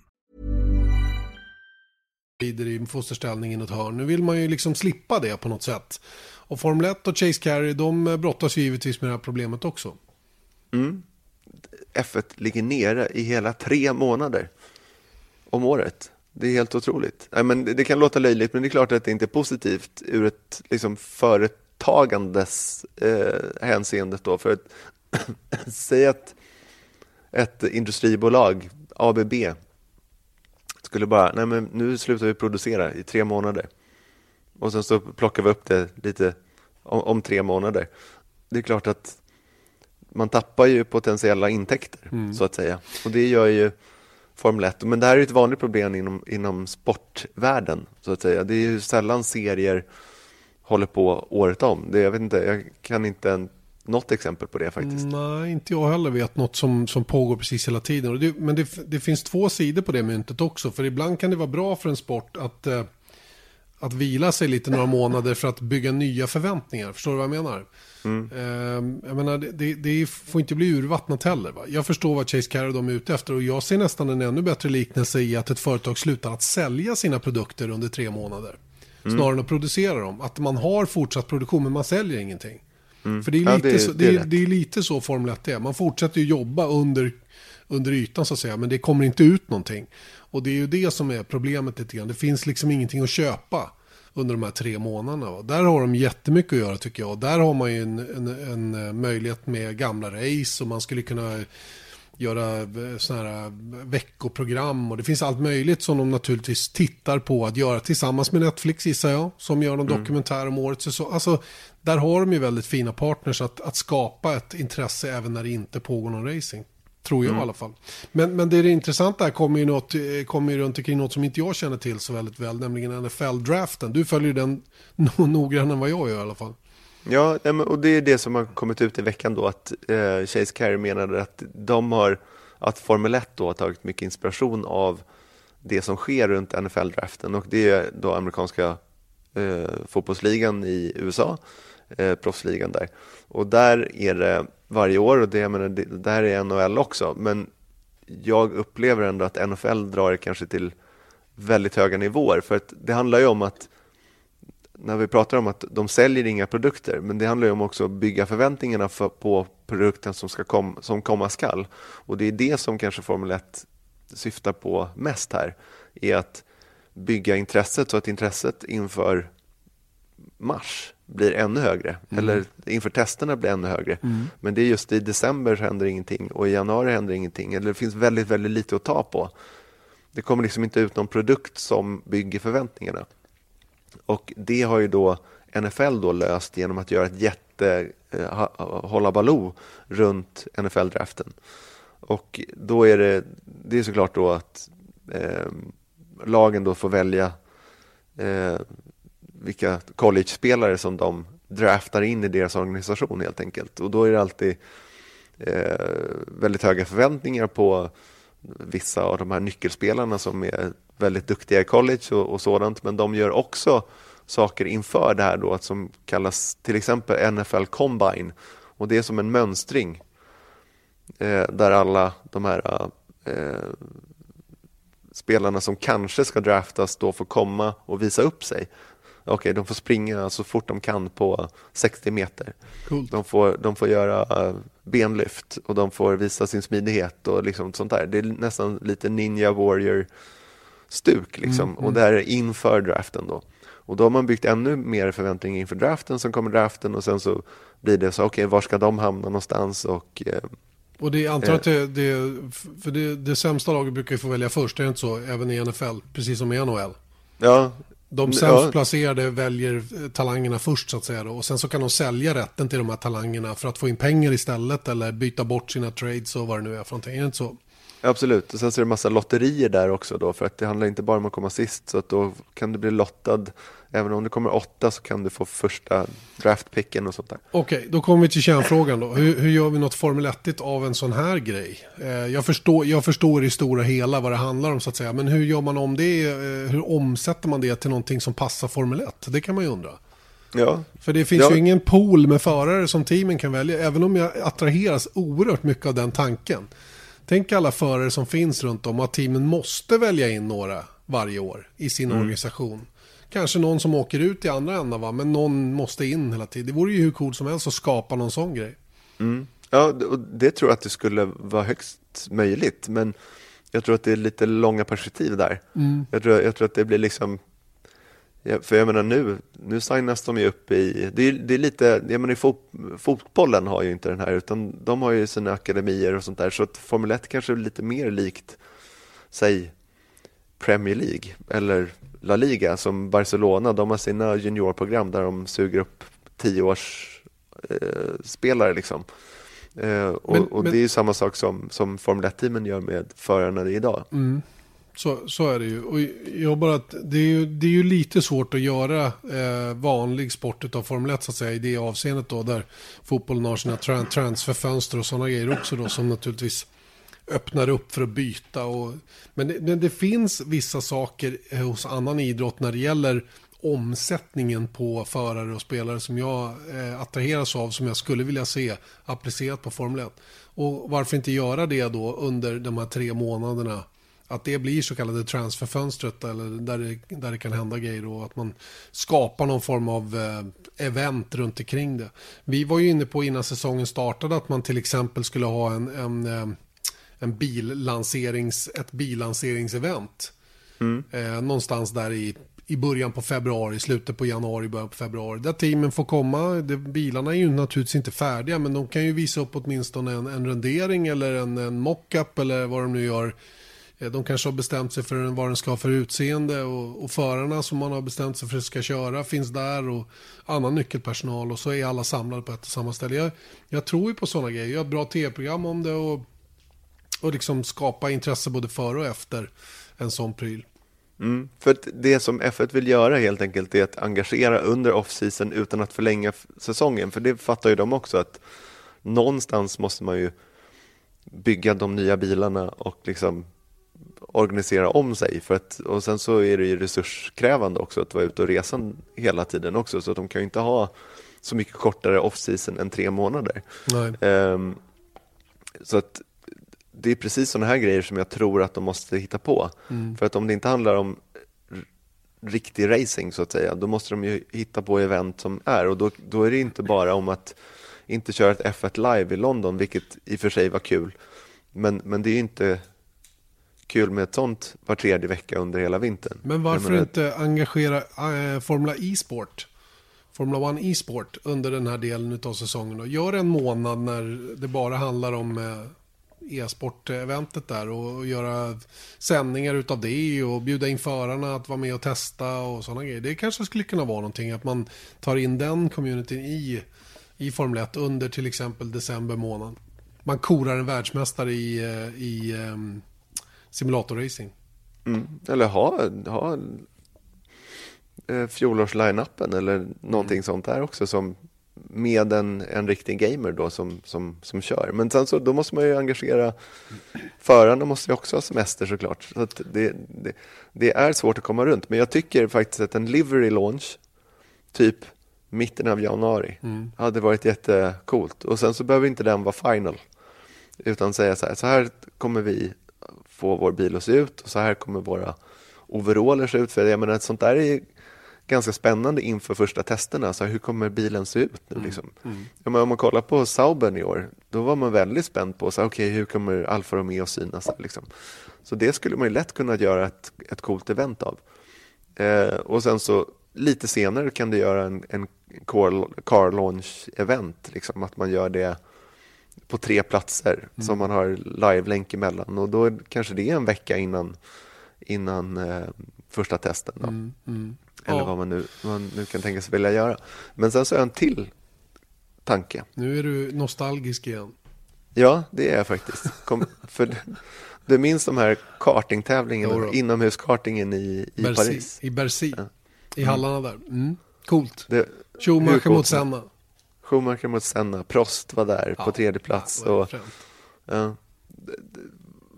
Lider i fosterställning i något hörn. Nu vill man ju liksom slippa det på något sätt. Och Formel 1 och Chase Carey, de eh, brottas ju givetvis med det här problemet också. Mm. F1 ligger nere i hela tre månader om året. Det är helt otroligt. I men det kan låta löjligt, men det är klart att det inte är positivt ur ett liksom, företagandes eh, hänseende. Då. För att säg att ett industribolag, ABB, skulle bara, nej men nu slutar vi producera i tre månader. Och sen så plockar vi upp det lite om, om tre månader. Det är klart att man tappar ju potentiella intäkter mm. så att säga. Och det gör ju Formel 1. Men det här är ett vanligt problem inom, inom sportvärlden så att säga. Det är ju sällan serier håller på året om. Det, jag vet inte, jag kan inte något exempel på det faktiskt. Nej, inte jag heller vet något som, som pågår precis hela tiden. Det, men det, det, finns två sidor på det myntet också. För ibland kan det vara bra för en sport att, eh, att vila sig lite några månader för att bygga nya förväntningar. Förstår du vad jag menar? Mm. Eh, jag menar, det, det, får inte bli urvattnat heller. Va? Jag förstår vad Chase Carey de är ute efter och jag ser nästan en ännu bättre liknelse i att ett företag slutar att sälja sina produkter under tre månader. Mm. Snarare än att producera dem. Att man har fortsatt produktion men man säljer ingenting. Mm. För det är, lite ja, det, så, det, är, det är lite så Formel 1 är. Man fortsätter ju jobba under, under ytan så att säga. Men det kommer inte ut någonting. Och det är ju det som är problemet lite grann. Det finns liksom ingenting att köpa under de här tre månaderna. Och där har de jättemycket att göra tycker jag. Där har man ju en, en, en eh, möjlighet med gamla race och man skulle kunna göra eh, sådana här eh, veckoprogram och det finns allt möjligt som de naturligtvis tittar på att göra tillsammans med Netflix gissar jag, som gör någon mm. dokumentär om året. Så, alltså, där har de ju väldigt fina partners att, att skapa ett intresse även när det inte pågår någon racing. Tror jag mm. i alla fall. Men, men det, är det intressanta här kommer ju, något, kommer ju runt omkring något som inte jag känner till så väldigt väl, nämligen NFL-draften. Du följer den noggrannare än vad jag gör i alla fall. Ja, och det är det som har kommit ut i veckan då att eh, Chase Carey menade att de har, att Formel 1 då har tagit mycket inspiration av det som sker runt NFL-draften och det är då amerikanska eh, fotbollsligan i USA, eh, proffsligan där. Och där är det varje år och det, jag menar, det, där är NHL också, men jag upplever ändå att NFL drar det kanske till väldigt höga nivåer. För att det handlar ju om att när vi pratar om att de säljer inga produkter, men det handlar ju om också att bygga förväntningarna för, på produkten som, ska kom, som komma skall. Och det är det som kanske Formel 1 syftar på mest här, är att bygga intresset så att intresset inför mars blir ännu högre, mm. eller inför testerna blir ännu högre. Mm. Men det är just i december händer ingenting och i januari händer ingenting, eller det finns väldigt, väldigt lite att ta på. Det kommer liksom inte ut någon produkt som bygger förväntningarna. Och det har ju då NFL då löst genom att göra ett jätte eh, hålla baloo runt NFL-draften. Och då är det, det är såklart då att eh, lagen då får välja eh, vilka college-spelare som de draftar in i deras organisation helt enkelt. Och då är det alltid eh, väldigt höga förväntningar på vissa av de här nyckelspelarna som är väldigt duktiga i college och, och, sådant, men de gör också saker inför det här då, som kallas till exempel NFL Combine. Och det är som en mönstring eh, där alla de här eh, spelarna som kanske ska draftas då får komma och visa upp sig. Okej, okay, de får springa så fort de kan på 60 meter. Cool. De, får, de får göra uh, benlyft och de får visa sin smidighet och liksom sånt där. Det är nästan lite Ninja Warrior stuk liksom. Mm, mm. Och det här är inför draften då. Och då har man byggt ännu mer förväntningar inför draften, som kommer draften och sen så blir det så, okej, okay, var ska de hamna någonstans och eh, och det antar att det, det, för det, det sämsta laget brukar ju få välja först, är det inte så? Även i NFL, precis som i NHL. Ja. De sämst ja. placerade väljer talangerna först så att säga då. Och sen så kan de sälja rätten till de här talangerna för att få in pengar istället eller byta bort sina trades och vad det nu är för någonting. Är det inte så? Absolut, och sen så är det massa lotterier där också då för att det handlar inte bara om att komma sist så att då kan du bli lottad Även om det kommer åtta så kan du få första draftpicken och sånt där. Okej, okay, då kommer vi till kärnfrågan då. Hur, hur gör vi något Formel 1 av en sån här grej? Eh, jag, förstår, jag förstår i stora hela vad det handlar om så att säga. Men hur gör man om det? Eh, hur omsätter man det till någonting som passar Formel 1? Det kan man ju undra. Ja. För det finns ja. ju ingen pool med förare som teamen kan välja. Även om jag attraheras oerhört mycket av den tanken. Tänk alla förare som finns runt om att teamen måste välja in några varje år i sin mm. organisation. Kanske någon som åker ut i andra änden va, men någon måste in hela tiden. Det vore ju hur coolt som helst att skapa någon sån grej. Mm. Ja, och det tror jag att det skulle vara högst möjligt, men jag tror att det är lite långa perspektiv där. Mm. Jag, tror, jag tror att det blir liksom för jag menar nu, nu signas de ju upp i, det är, det är lite, jag menar fot, fotbollen har ju inte den här utan de har ju sina akademier och sånt där så att Formel 1 kanske är lite mer likt, säg Premier League eller La Liga som Barcelona, de har sina juniorprogram där de suger upp tioårsspelare eh, liksom. Eh, och, men, och men... det är ju samma sak som, som Formel 1-teamen gör med förarna idag. Mm. Så, så är det ju. Och jag bara att det är ju, det är ju lite svårt att göra eh, vanlig sport av Formel 1 så att säga i det avseendet då där fotbollen har sina tra transferfönster och sådana grejer också då som naturligtvis öppnar upp för att byta. Och, men, det, men det finns vissa saker eh, hos annan idrott när det gäller omsättningen på förare och spelare som jag eh, attraheras av som jag skulle vilja se applicerat på Formel 1. Och varför inte göra det då under de här tre månaderna att det blir så kallade transferfönstret eller där det, där det kan hända grejer och att man skapar någon form av eh, event runt omkring det. Vi var ju inne på innan säsongen startade att man till exempel skulle ha en, en, eh, en billanserings, ett billanseringsevent. Mm. Eh, någonstans där i, i början på februari, slutet på januari, början på februari. Där teamen får komma. Det, bilarna är ju naturligtvis inte färdiga men de kan ju visa upp åtminstone en, en rendering eller en, en mockup eller vad de nu gör Eh, de kanske har bestämt sig för vad den ska ha för utseende och, och förarna som man har bestämt sig för att ska köra finns där och annan nyckelpersonal och så är alla samlade på ett och samma ställe. Jag, jag tror ju på sådana grejer. Jag har ett bra tv-program om det och, och liksom skapa intresse både före och efter en sån pryl. Mm, för det som F1 vill göra helt enkelt är att engagera under off-season utan att förlänga säsongen. För det fattar ju de också att någonstans måste man ju bygga de nya bilarna och liksom organisera om sig. För att, och sen så är det ju resurskrävande också att vara ute och resa hela tiden också. Så de kan ju inte ha så mycket kortare off-season än tre månader. Um, så att det är precis sådana här grejer som jag tror att de måste hitta på. Mm. För att om det inte handlar om riktig racing så att säga, då måste de ju hitta på event som är och då, då är det inte bara om att inte köra ett F1 live i London, vilket i och för sig var kul. Men, men det är inte kul med ett sånt var tredje vecka under hela vintern. Men varför menar, inte engagera äh, Formula E-sport? Formula 1 E-sport under den här delen av säsongen. Och gör en månad när det bara handlar om eh, e-sport-eventet där och, och göra sändningar utav det och bjuda in förarna att vara med och testa och sådana grejer. Det kanske skulle kunna vara någonting att man tar in den communityn i, i Formel 1 under till exempel december månad. Man korar en världsmästare i, eh, i um, simulatorracing. Mm. Eller ha, ha eh, fjolårs-line-upen eller någonting mm. sånt där också som med en, en riktig gamer då som, som, som kör. Men sen så då måste man ju engagera förarna måste ju också ha semester såklart. Så det, det, det, är svårt att komma runt. Men jag tycker faktiskt att en livery launch typ mitten av januari mm. hade varit jättecoolt. Och sen så behöver inte den vara final. Utan säga så här, så här kommer vi få vår bil att se ut och så här kommer våra overaller se ut. För jag menar, sånt där är ganska spännande inför första testerna. Så hur kommer bilen se ut nu? Mm. Liksom? Mm. Ja, om man kollar på Saubern i år, då var man väldigt spänd på så, okay, hur kommer Alfa Romeo synas. Liksom. Så det skulle man ju lätt kunna göra ett, ett coolt event av. Eh, och sen så lite senare kan du göra en, en car, car launch event, liksom, att man gör det på tre platser mm. som man har live-länk emellan och då kanske det är en vecka innan, innan eh, första testen. Då. Mm. Mm. Eller ja. vad man nu, man nu kan tänka sig vilja göra. Men sen så jag en till tanke. Nu är du nostalgisk igen. Ja, det är jag faktiskt. Kom, för du minns de här kartingtävlingarna, inomhuskartingen i, i Bercy, Paris? I Bercy, mm. i hallarna där. Mm. Coolt. Schumacher mot Senna. Schumacher mot Senna, Prost var där ja, på tredje plats. Ja, och, ja,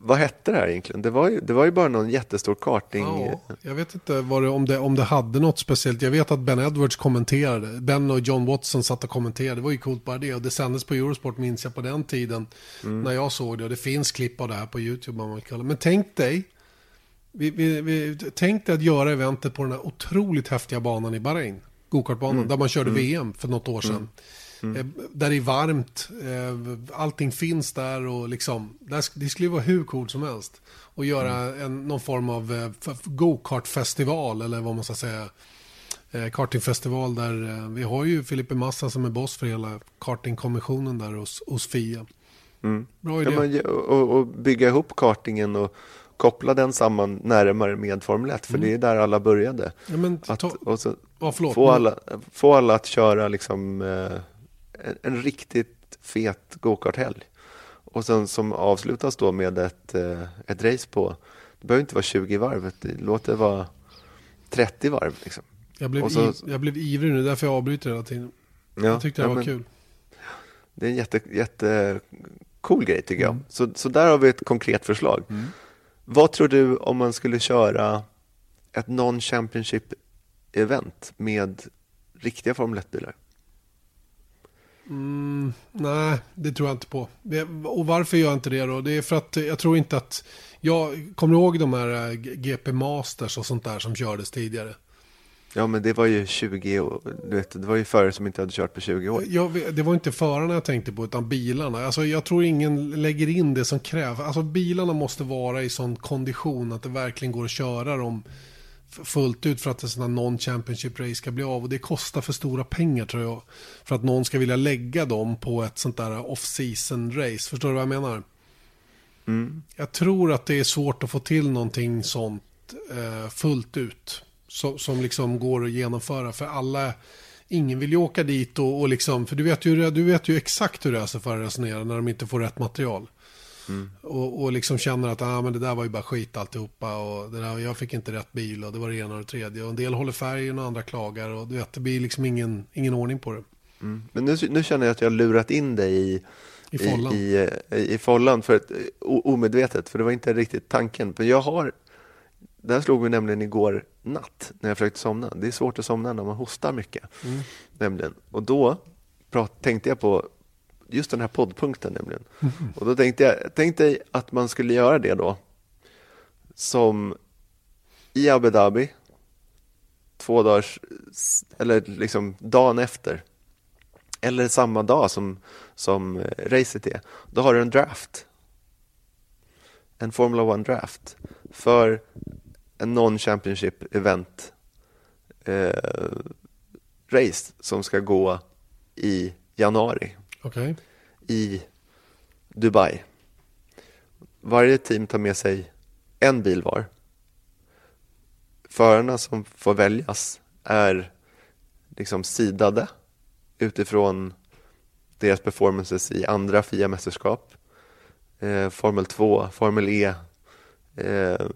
vad hette det här egentligen? Det var ju, det var ju bara någon jättestor karting. Ja, jag vet inte det, om, det, om det hade något speciellt. Jag vet att Ben Edwards kommenterade. Ben och John Watson satt och kommenterade. Det var ju coolt bara det. Och det sändes på Eurosport minns jag på den tiden. Mm. När jag såg det. Och det finns klipp av det här på YouTube. Man vill Men tänk dig. Vi, vi, vi, tänk dig att göra eventet på den här otroligt häftiga banan i Bahrain. Gokartbanan. Mm. Där man körde mm. VM för något år sedan. Mm. Eh, där det är varmt, eh, allting finns där och liksom, det skulle vara hur coolt som helst. Och göra mm. en, någon form av eh, go-kart-festival eller vad man ska säga. Kartingfestival där vi har ju Filippe Massa som är boss för hela kartingkommissionen där hos, hos FIA. Mm. Bra idé. Ja, men, och, och, bygga ihop kartingen och koppla den samman närmare med Formel 1 för mm. det är där alla började. Ja, men, att, och så, ja, få, alla, få alla att köra liksom eh, en, en riktigt fet gokarthelg. Och sen som avslutas då med ett, eh, ett race på Det behöver inte vara 20 varv, låt det vara 30 varv. Liksom. Jag, blev så, i, jag blev ivrig nu, därför jag avbryter hela tiden. Ja, jag tyckte det ja, var men, kul. Det är en jätte, jätte cool grej tycker mm. jag. Så, så där har vi ett konkret förslag. Mm. Vad tror du om man skulle köra ett non-championship event med riktiga Formel 1-bilar? Mm, nej, det tror jag inte på. Och varför gör jag inte det då? Det är för att jag tror inte att... Jag kommer ihåg de här eh, GP Masters och sånt där som kördes tidigare. Ja, men det var ju 20 år. Du vet, det var ju förare som inte hade kört på 20 år. Jag, det var inte förarna jag tänkte på, utan bilarna. Alltså, jag tror ingen lägger in det som krävs. Alltså, bilarna måste vara i sån kondition att det verkligen går att köra dem fullt ut för att en sån här non-championship race ska bli av. Och det kostar för stora pengar tror jag. För att någon ska vilja lägga dem på ett sånt där off-season race. Förstår du vad jag menar? Mm. Jag tror att det är svårt att få till någonting sånt eh, fullt ut. Så, som liksom går att genomföra. För alla, ingen vill ju åka dit och, och liksom, för du vet, ju, du vet ju exakt hur racerförare resonerar när de inte får rätt material. Mm. Och, och liksom känner att ah, men det där var ju bara skit alltihopa och det där, jag fick inte rätt bil och det var det ena och det tredje. Och en del håller färgen och andra klagar och du vet, det blir liksom ingen, ingen ordning på det. Mm. Men nu, nu känner jag att jag har lurat in dig i i follan. I, i, i follan för ett, omedvetet, för det var inte riktigt tanken. För jag har, det här slog mig nämligen igår natt när jag försökte somna. Det är svårt att somna när man hostar mycket. Mm. Nämligen. Och då prat, tänkte jag på just den här poddpunkten nämligen. Mm. Och då tänkte jag tänkte att man skulle göra det då som i Abu Dhabi två dagars, eller liksom dagen efter eller samma dag som, som eh, racet är, då har du en draft. En Formula One draft för en non-championship event eh, race som ska gå i januari okay. i Dubai. Varje team tar med sig en bil var. Förarna som får väljas är liksom sidade utifrån deras performances i andra FIA-mästerskap. Eh, Formel 2, Formel E, eh,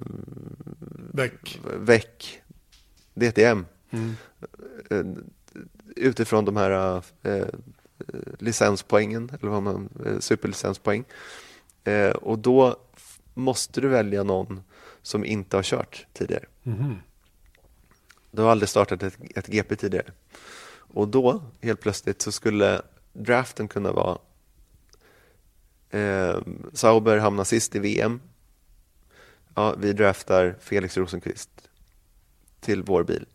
VEC, DTM. Mm. Eh, utifrån de här eh, licenspoängen, eller vad man, eh, superlicenspoäng. Eh, och då måste du välja någon som inte har kört tidigare. Mm. Du har aldrig startat ett, ett GP tidigare. Och då, helt plötsligt, så skulle draften kunna vara eh, Sauber hamnar sist i VM. Ja, vi draftar Felix Rosenqvist till vår bil.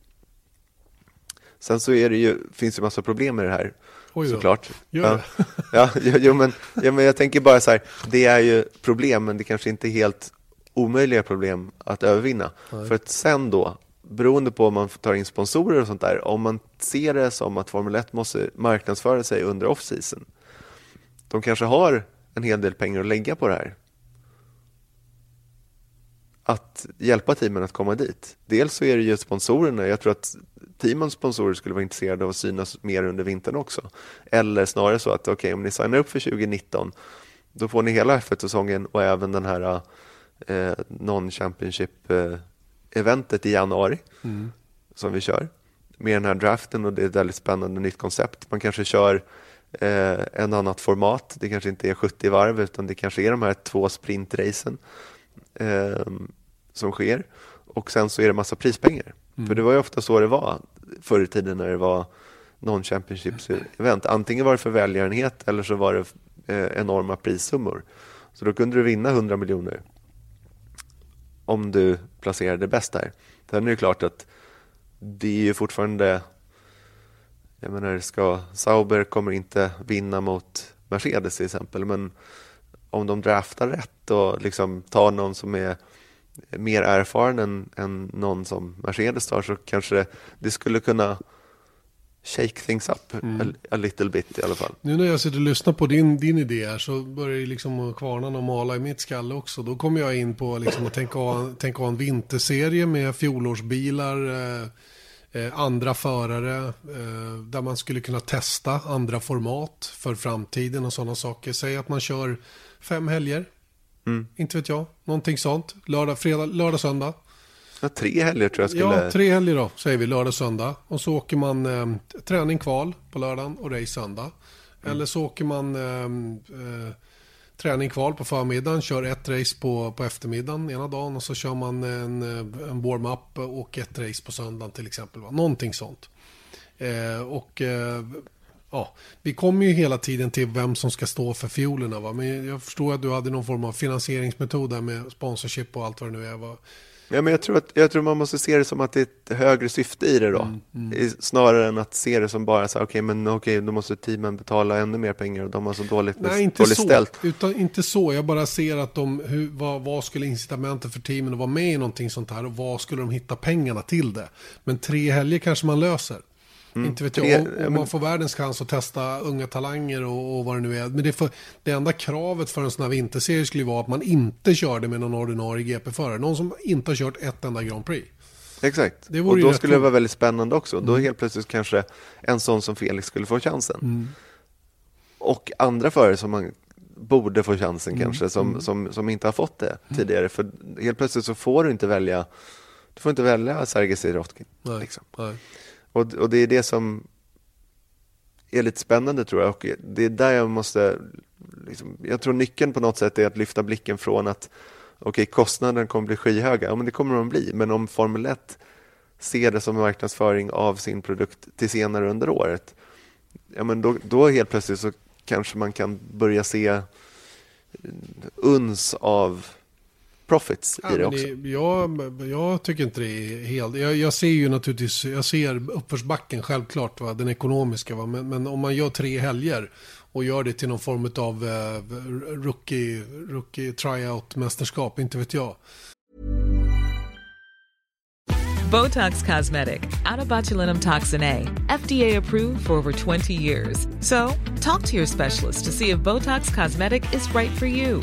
Sen så är det ju, finns det massa problem med det här Oj såklart. Ja. Ja, jo, men, ja, men jag tänker bara så här, det är ju problem, men det kanske inte är helt omöjliga problem att övervinna. Nej. För att sen då, beroende på om man tar in sponsorer och sånt där, om man ser det som att Formel 1 måste marknadsföra sig under off-season, de kanske har en hel del pengar att lägga på det här. Att hjälpa teamen att komma dit. Dels så är det ju sponsorerna, jag tror att teamens sponsorer skulle vara intresserade av att synas mer under vintern också. Eller snarare så att okej, okay, om ni signar upp för 2019 då får ni hela F1-säsongen och även den här eh, non-championship-eventet i januari mm. som vi kör med den här draften och det är ett väldigt spännande nytt koncept. Man kanske kör eh, en annat format. Det kanske inte är 70 varv utan det kanske är de här två sprintracen eh, som sker och sen så är det massa prispengar. Mm. För det var ju ofta så det var förr i tiden när det var non-championships-event. Antingen var det för välgörenhet eller så var det eh, enorma prissummor. Så då kunde du vinna 100 miljoner om du placerade bäst där. Sen är det klart att det är ju fortfarande jag menar, ska, Sauber kommer inte vinna mot Mercedes till exempel, men om de draftar rätt och liksom tar någon som är mer erfaren än, än någon som Mercedes tar så kanske det, det skulle kunna shake things up mm. a, a, little bit i alla fall. Nu när jag sitter och lyssnar på din, din idé här så börjar det liksom kvarnarna mala i mitt skalle också. Då kommer jag in på liksom att tänka tänka ha en vinterserie med fjolårsbilar, eh, andra förare, eh, där man skulle kunna testa andra format för framtiden och sådana saker. Säg att man kör fem helger Mm. Inte vet jag. Någonting sånt. Lördag, fredag, lördag, söndag. Ja, tre helger tror jag skulle... Ja, tre helger då, säger vi. Lördag, söndag. Och så åker man eh, träning, kval på lördagen och race söndag. Mm. Eller så åker man eh, eh, träning, kval på förmiddagen, kör ett race på, på eftermiddagen ena dagen och så kör man en, en warm-up och ett race på söndagen till exempel. Va? Någonting sånt. Eh, och eh, ja, vi kommer ju hela tiden till vem som ska stå för fiolerna. Va? Men jag förstår att du hade någon form av finansieringsmetod där med sponsorship och allt vad det nu är. Va? Ja, men jag, tror att, jag tror man måste se det som att det är ett högre syfte i det då. Mm, mm. Snarare än att se det som bara så okej, okay, men okej, okay, då måste teamen betala ännu mer pengar och de har så dåligt, Nej, inte dåligt så, ställt. Utan, inte så, jag bara ser att de, hur, vad, vad skulle incitamenten för teamen att vara med i någonting sånt här och vad skulle de hitta pengarna till det. Men tre helger kanske man löser. Mm. Inte vet jag, om, om man får världens chans att testa unga talanger och, och vad det nu är. Men det, för, det enda kravet för en sån här vinterserie skulle vara att man inte körde med någon ordinarie GP-förare. Någon som inte har kört ett enda Grand Prix. Exakt, och då skulle det vara väldigt spännande också. Mm. Då helt plötsligt kanske en sån som Felix skulle få chansen. Mm. Och andra förare som man borde få chansen mm. kanske, som, mm. som, som inte har fått det mm. tidigare. För helt plötsligt så får du inte välja, du får inte välja Sergej Sirotkin. Nej. Liksom. Nej. Och, och det är det som är lite spännande tror jag. Och det är där jag måste... Liksom, jag tror nyckeln på något sätt är att lyfta blicken från att okej, okay, kostnaden kommer bli skyhöga. Ja, men det kommer de bli. Men om Formel 1 ser det som marknadsföring av sin produkt till senare under året, ja, men då, då helt plötsligt så kanske man kan börja se uns av profits ja, i det också. Det, jag, jag tycker inte det är helt... Jag, jag, ser ju naturligtvis, jag ser uppförsbacken självklart, va, den ekonomiska. Va, men, men, om man gör tre helger och gör det till någon form av uh, rookie, rookie tryout-mästerskap, inte vet jag. Botox Cosmetic, out toxin A, FDA approved for over 20 years. So, talk to your specialist to see if Botox Cosmetic is right for you.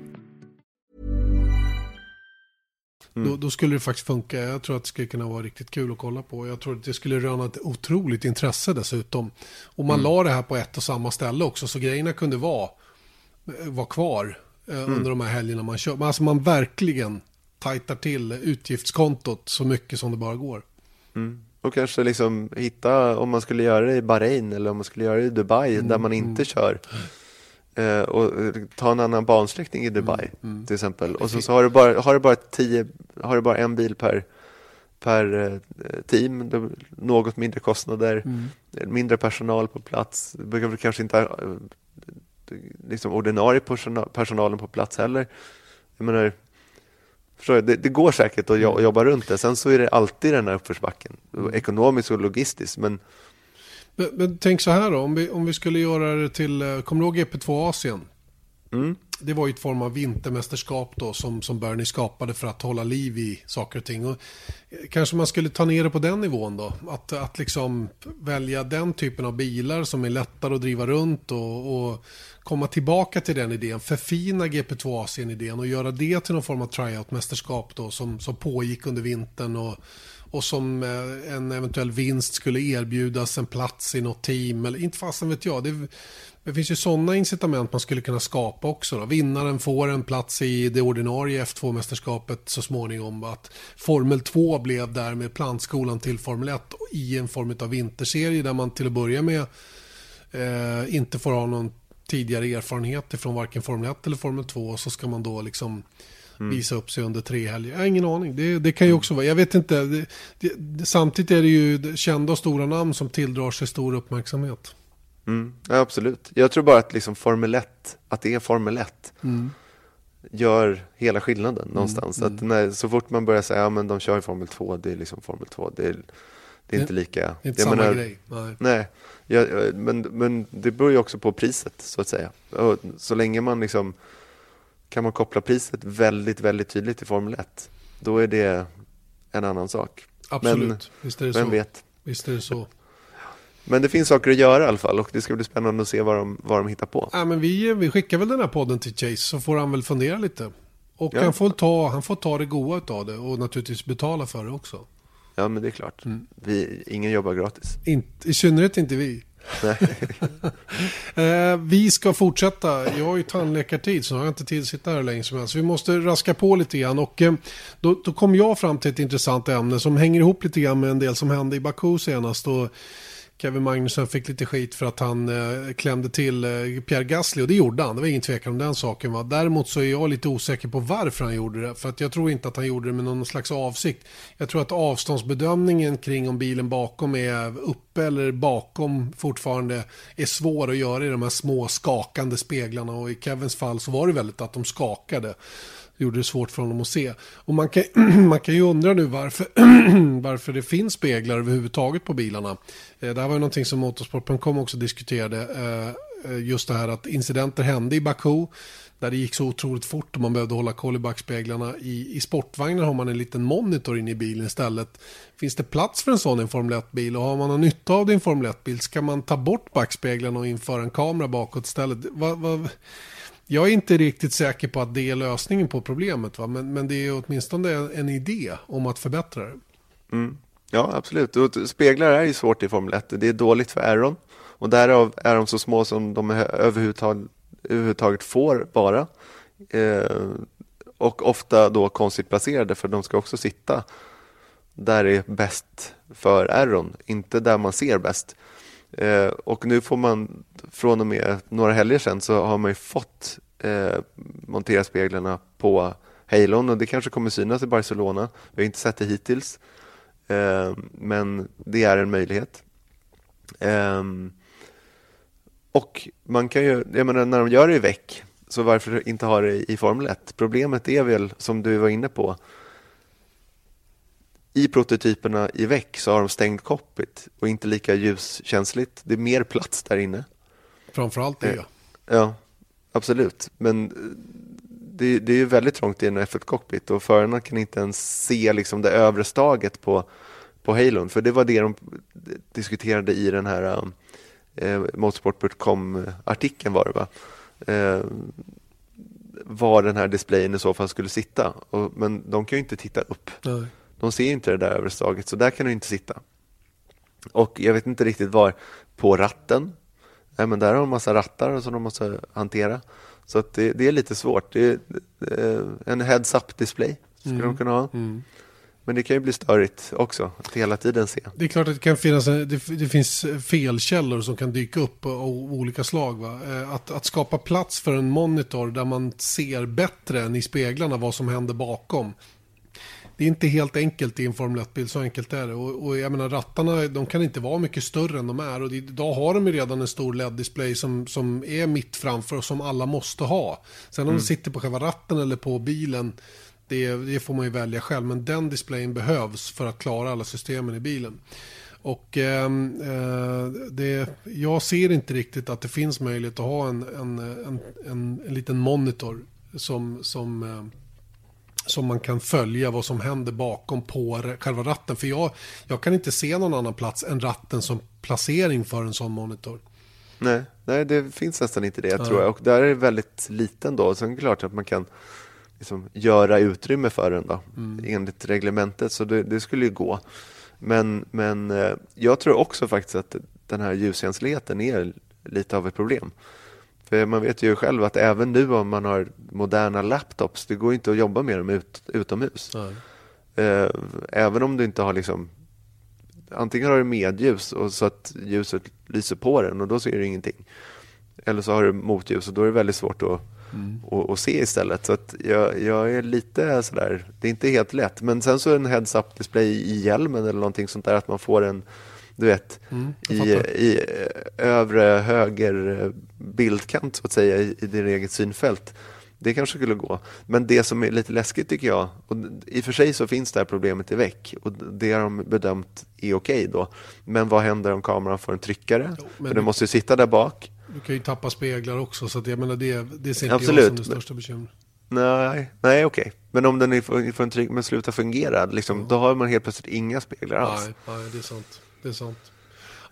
Mm. Då, då, skulle det faktiskt funka. Jag tror att det skulle kunna vara riktigt kul att kolla på. Jag tror att det skulle röna ett otroligt intresse dessutom. Och man mm. la det här på ett och samma ställe också, så grejerna kunde vara, vara kvar eh, mm. under de här helgerna man kör. Men alltså man verkligen tajtar till utgiftskontot så mycket som det bara går. Mm. Och kanske liksom hitta, om man skulle göra det i Bahrain eller om man skulle göra det i Dubai, där man inte mm. kör Eh, och ta en annan bansträckning i Dubai mm, mm. till exempel. Och så, så, har, du bara, har, du bara tio, har du bara en bil per, per eh, team, något mindre kostnader, mm. mindre personal på plats. Du behöver kanske inte ha eh, liksom ordinarie personal, personalen på plats heller. Jag menar, det, det går säkert att mm. jobba runt det. Sen så är det alltid den här uppförsbacken, mm. ekonomiskt och logistiskt. Men men, men, tänk så här då, om vi, om vi skulle göra det till, eh, kommer du ihåg GP2 Asien? Mm. Det var ju ett form av vintermästerskap då som, som Bernie skapade för att hålla liv i saker och ting. Och eh, kanske man skulle ta ner det på den nivån då. Att, att liksom välja den typen av bilar som är lättare att driva runt och, och komma tillbaka till den idén. Förfina GP2 Asien-idén och göra det till någon form av tryout-mästerskap då som, som pågick under vintern. och och som eh, en eventuell vinst skulle erbjudas en plats i något team. Eller inte fasen vet jag. Det, det finns ju sådana incitament man skulle kunna skapa också. Då. Vinnaren får en plats i det ordinarie F2-mästerskapet så småningom. Att Formel 2 blev därmed plantskolan till Formel 1 i en form av vinterserie där man till att börja med eh, inte får ha någon tidigare erfarenhet från varken Formel 1 eller Formel 2. Så ska man då liksom mm. visa upp sig under tre helger. Jag har ingen aning. Det, det kan ju också vara, jag vet inte. Det, det, samtidigt är det ju kända och stora namn som tilldrar sig stor uppmärksamhet. Mm. Ja, absolut. Jag tror bara att liksom Formel 1, att det är Formel 1 mm. gör hela skillnaden mm, någonstans. Mm. Att när, så fort man börjar säga att ja, de kör i Formel 2, det är liksom Formel 2. Det är, det är inte lika. Det är inte samma menar, grej. Nej. nej jag, men, men det beror ju också på priset så att säga. Och så länge man liksom kan man koppla priset väldigt, väldigt tydligt till Formel 1, då är det en annan sak. Absolut, Men, visst är det vem så. vet? Visst är det så. Men det finns saker att göra i alla fall och det ska bli spännande att se vad de, vad de hittar på. Ja, men vi, vi skickar väl den här podden till Chase så får han väl fundera lite. Och Ja. han, får ta, han får ta det goda av det och naturligtvis betala för det också. Ja, men det är klart. Mm. Vi, ingen jobbar gratis. Inte, I synnerhet inte vi. Eh, vi ska fortsätta. Jag har ju tandläkartid så jag har inte tid att sitta här länge som helst. Vi måste raska på lite grann. Och, eh, då, då kom jag fram till ett intressant ämne som hänger ihop lite grann med en del som hände i Baku senast. Och Kevin Magnusson fick lite skit för att han eh, klämde till eh, Pierre Gasly och det gjorde han. Det var ingen tvekan om den saken. Va? Däremot så är jag lite osäker på varför han gjorde det. För att jag tror inte att han gjorde det med någon slags avsikt. Jag tror att avståndsbedömningen kring om bilen bakom är uppe eller bakom fortfarande är svår att göra i de här små skakande speglarna. Och i Kevins fall så var det väldigt att de skakade. Det gjorde det svårt för honom att se. Och man kan, man kan ju undra nu varför, varför det finns speglar överhuvudtaget på bilarna. Eh, det här var ju någonting som Motorsport.com också diskuterade. Eh, eh, just det här att incidenter hände i Baku. Där det gick så otroligt fort och man behövde hålla koll i backspeglarna. I, I sportvagnar har man en liten monitor inne i bilen istället. Finns det plats för en sån i en Formel 1-bil? Och har man någon nytta av det i en Formel 1-bil? Ska man ta bort backspeglarna och införa en kamera bakåt istället? Va, va, jag är inte riktigt säker på att det är lösningen på problemet. Va? Men, men det är åtminstone en idé om att förbättra det. Mm. Ja, absolut. Och speglar är ju svårt i Formel 1. Det är dåligt för Aeron. Och därav är de så små som de överhuvudtaget, överhuvudtaget får vara. Eh, och ofta då konstigt placerade för de ska också sitta där det är bäst för Aeron, inte där man ser bäst. Eh, och nu får man, från och med några helger sedan, så har man ju fått eh, montera speglarna på Halon och det kanske kommer synas i Barcelona. Vi har inte sett det hittills. Eh, men det är en möjlighet. Eh, och man kan ju, jag menar när de gör det i veck, så varför inte ha det i Formel 1? Problemet är väl, som du var inne på, i prototyperna i väck så har de stängt cockpit och inte lika ljuskänsligt. Det är mer plats där inne. Framförallt det. Ja. Ja, absolut. Men eh, det, det är ju väldigt trångt i en F1-cockpit och förarna kan inte ens se liksom det övre staget på, på Halon. För det var det de diskuterade i den här eh, Motorsport.com-artikeln var det va? Eh, var den här displayen i så fall skulle sitta. Och, men de kan ju inte titta upp. Nej. De ser inte det där övre staget, så där kan du inte sitta. Och jag vet inte riktigt var, på ratten. Nej, men där har de en massa rattar som de måste hantera. Så det, det är lite svårt. Det är, eh, en heads-up display skulle de kunna ha. Men det kan ju bli störigt också, att hela tiden se. Det är klart att det kan finnas, det, det finns felkällor som kan dyka upp av olika slag. Va? Eh, Att, att skapa plats för en monitor där man ser bättre än i speglarna vad som händer bakom. Det är inte helt enkelt i en Formel 1-bil, så enkelt är det. Och, och jag menar rattarna, de kan inte vara mycket större än de är. Och idag har de ju redan en stor LED-display som, som är mitt framför och som alla måste ha. Sen om det sitter på själva ratten eller på bilen, det, det får man ju välja själv. Men den displayen behövs för att klara alla systemen i bilen. Och ehm, eh, det, jag ser inte riktigt att det finns möjlighet att ha en, en, en, en, en liten monitor som, som, eh, som man kan följa vad som händer bakom på själva ratten. För jag, jag kan inte se någon annan plats än ratten som placering för en sån monitor. Nej, nej, det finns nästan inte det tror jag. Och där är det väldigt liten då. Sen är det klart att man kan liksom göra utrymme för den då, enligt reglementet. Så det, det skulle ju gå. Men, men eh, jag tror också faktiskt att den här ljuskänsligheten är lite av ett problem. För man vet ju själv att även nu om man har moderna laptops, det går inte att jobba med dem ut, utomhus. Eh, Även om du inte har liksom Antingen har du medljus och så att ljuset lyser på den och då ser du ingenting. Eller så har du motljus och då är det väldigt svårt att, att, att se istället. Så att jag, jag är lite sådär, det är inte helt lätt. Men sen så är en heads-up display i hjälmen eller någonting sånt där att man får en, du vet, jag i, i eh, övre höger eh, bildkant så att säga i, i din eget synfält. Det kanske skulle gå. Men det som är lite läskigt tycker jag, och i och för sig så finns det här problemet i väck och det har de bedömt är okej då. Men vad händer om kameran får en tryckare? Jo, För den måste ju sitta där bak. Du kan ju tappa speglar också, så att jag menar det, det ser inte Absolut, jag som det största bekymret. Nej, nej okej. Men om den får får en tryck men slutar fungera, liksom, då har man helt plötsligt inga speglar alls. Nej, nej, det är sant. Det är sant.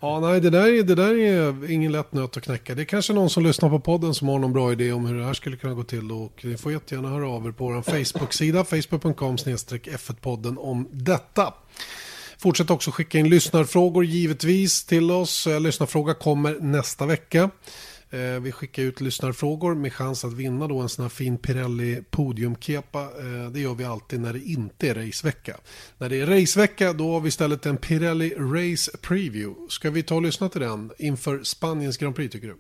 Ja, nej, det där, är, det där är ingen lätt nöt att knäcka. Det är kanske någon som lyssnar på podden som har någon bra idé om hur det här skulle kunna gå till. Och ni får jättegärna höra av er på vår Facebook-sida, facebook.com f1podden om detta. Fortsätt också skicka in lyssnarfrågor givetvis till oss. Eh, lyssnarfråga kommer nästa vecka. Eh, vi skickar ut lyssnarfrågor med chans att vinna då en sån här fin Pirelli podiumkepa. Eh, det gör vi alltid när det inte är racevecka. När det är racevecka då har vi istället en Pirelli Race Preview. Ska vi ta och lyssna till den inför Spaniens Grand Prix tycker du?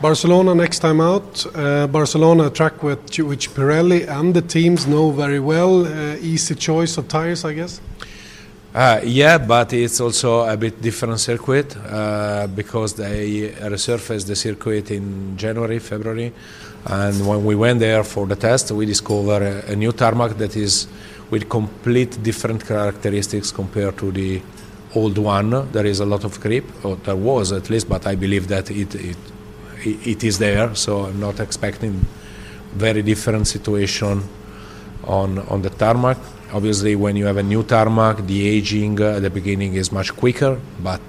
Barcelona next time out. Uh, Barcelona a track with, which Pirelli and the teams know very well. Uh, easy choice of tires I guess. Uh, yeah, but it's also a bit different circuit uh, because they resurfaced the circuit in January, February, and when we went there for the test, we discovered a, a new tarmac that is with complete different characteristics compared to the old one. There is a lot of grip, or there was at least, but I believe that it it, it is there. So I'm not expecting very different situation on on the tarmac. Obviously, when you have a new tarmac, the aging at the beginning is much quicker, but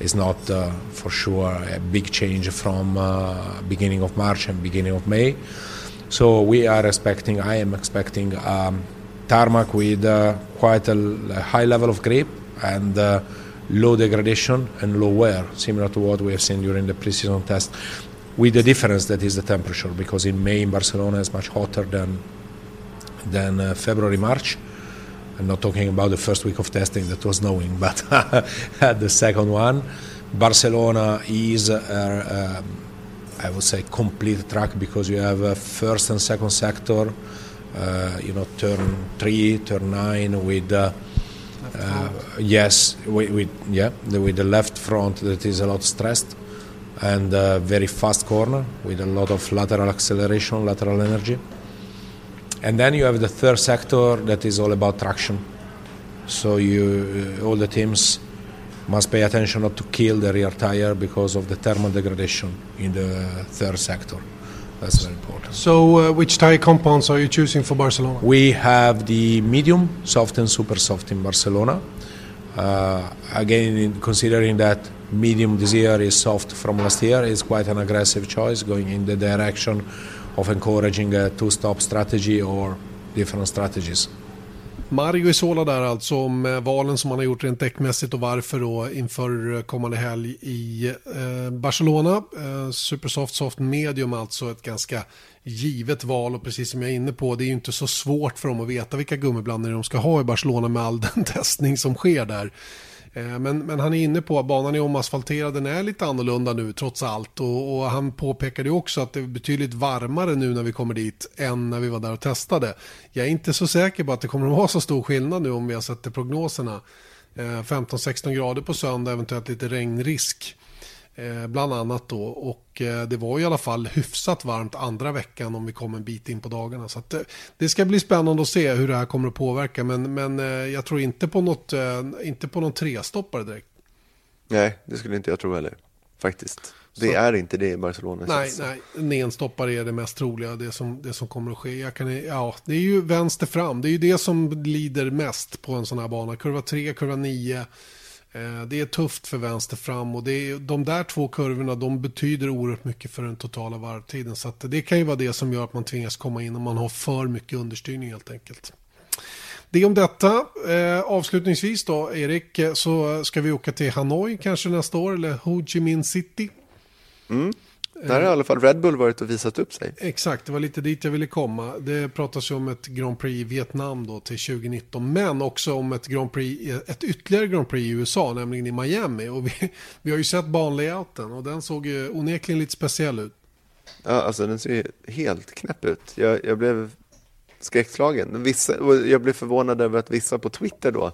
it's not uh, for sure a big change from uh, beginning of March and beginning of May. So we are expecting, I am expecting um, tarmac with uh, quite a, a, high level of grip and low degradation and low wear, similar to what we have seen during the preseason test. With the difference that is the temperature, because in May in Barcelona is much hotter than than uh, February, March I'm not talking about the first week of testing that was snowing, but the second one. Barcelona is, uh, um, I would say, complete track because you have a first and second sector, uh, you know, turn three, turn nine with. Uh, uh, yes, with, with, yeah, the, with the left front that is a lot stressed, and uh, very fast corner with a lot of lateral acceleration, lateral energy. And then you have the third sector that is all about traction. So you, uh, all the teams must pay attention not to kill the rear tire because of the thermal degradation in the third sector. That's very important. So, uh, which tire compounds are you choosing for Barcelona? We have the medium, soft, and super soft in Barcelona. Uh, again, considering that medium this year is soft from last year, it's quite an aggressive choice going in the direction of encouraging a two-stop strategy or different strategies. Mario Isola där alltså om eh, valen som han har gjort rent däckmässigt och varför då inför eh, kommande helg i eh, Barcelona. Supersoft Soft Medium alltså ett ganska givet val och precis som jag är inne på det är ju inte så svårt för dem att veta vilka gummiblandningar de ska ha i Barcelona med all den testning som sker där. Eh, men, men han är inne på att banan är omasfalterad, den är lite annorlunda nu trots allt. Och, och, han påpekade också att det är betydligt varmare nu när vi kommer dit än när vi var där och testade. Jag är inte så säker på att det kommer att vara så stor skillnad nu om vi har sett det prognoserna. Eh, 15-16 grader på söndag, eventuellt lite regnrisk. Eh, bland annat då. Och eh, det var i alla fall hyfsat varmt andra veckan om vi kom en bit in på dagarna. Så eh, det ska bli spännande att se hur det här kommer att påverka. Men, men jag tror inte på, något, inte på någon trestoppare direkt. Nej, det skulle inte jag tro heller. Faktiskt. Det så, är inte det i Barcelona. Nej, nej, en enstoppare är det mest troliga, det som, det som kommer att ske. Jag kan, ja, det är ju vänster fram, det är ju det som lider mest på en sån här bana. Kurva 3, kurva 9. Eh, det är tufft för vänster fram och det är, de där två kurvorna de betyder oerhört mycket för den totala varvtiden. Så det kan ju vara det som gör att man tvingas komma in om man har för mycket understyrning helt enkelt. Det om detta. Eh, avslutningsvis då, Erik, eh, så ska vi åka till Hanoi kanske nästa år, eller Ho Chi Minh City. Mm. Där har i alla fall Red Bull varit och visat upp sig. Exakt, det var lite dit jag ville komma. Det pratas ju om ett Grand Prix i Vietnam då till 2019. Men också om ett Grand Prix, ett ytterligare Grand Prix i USA, nämligen i Miami. Och vi, vi har ju sett banlayouten och den såg ju onekligen lite speciell ut. Ja, alltså den ser ju helt knäpp ut. Jag, jag blev skräckslagen. Vissa, jag blev förvånad över att vissa på Twitter då,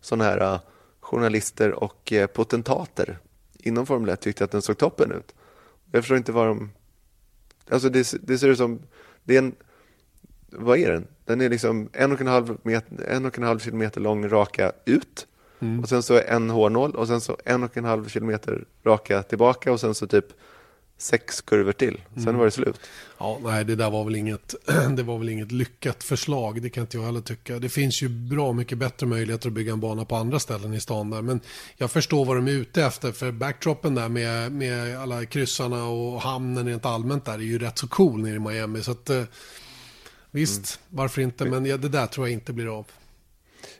sådana här uh, journalister och uh, potentater inom Formel 1 tyckte att den såg toppen ut. Jag förstår inte vad de... Alltså det, det ser ut som... Det är en... Vad är den? Den är liksom en och en halv, meter, en och en halv kilometer lång raka ut. Mm. Och sen så en hårnål och sen så en och en halv kilometer raka tillbaka och sen så typ sex kurvor till. Sen mm. var det slut. Ja, nej, det där var väl inget, det var väl inget lyckat förslag. Det kan inte jag heller tycka. Det finns ju bra mycket bättre möjligheter att bygga en bana på andra ställen i stan där. Men jag förstår vad de är ute efter. För backdropen där med, med alla kryssarna och hamnen rent allmänt där är ju rätt så cool nere i Miami. Så att, eh, visst, mm. varför inte? Men ja, det där tror jag inte blir av.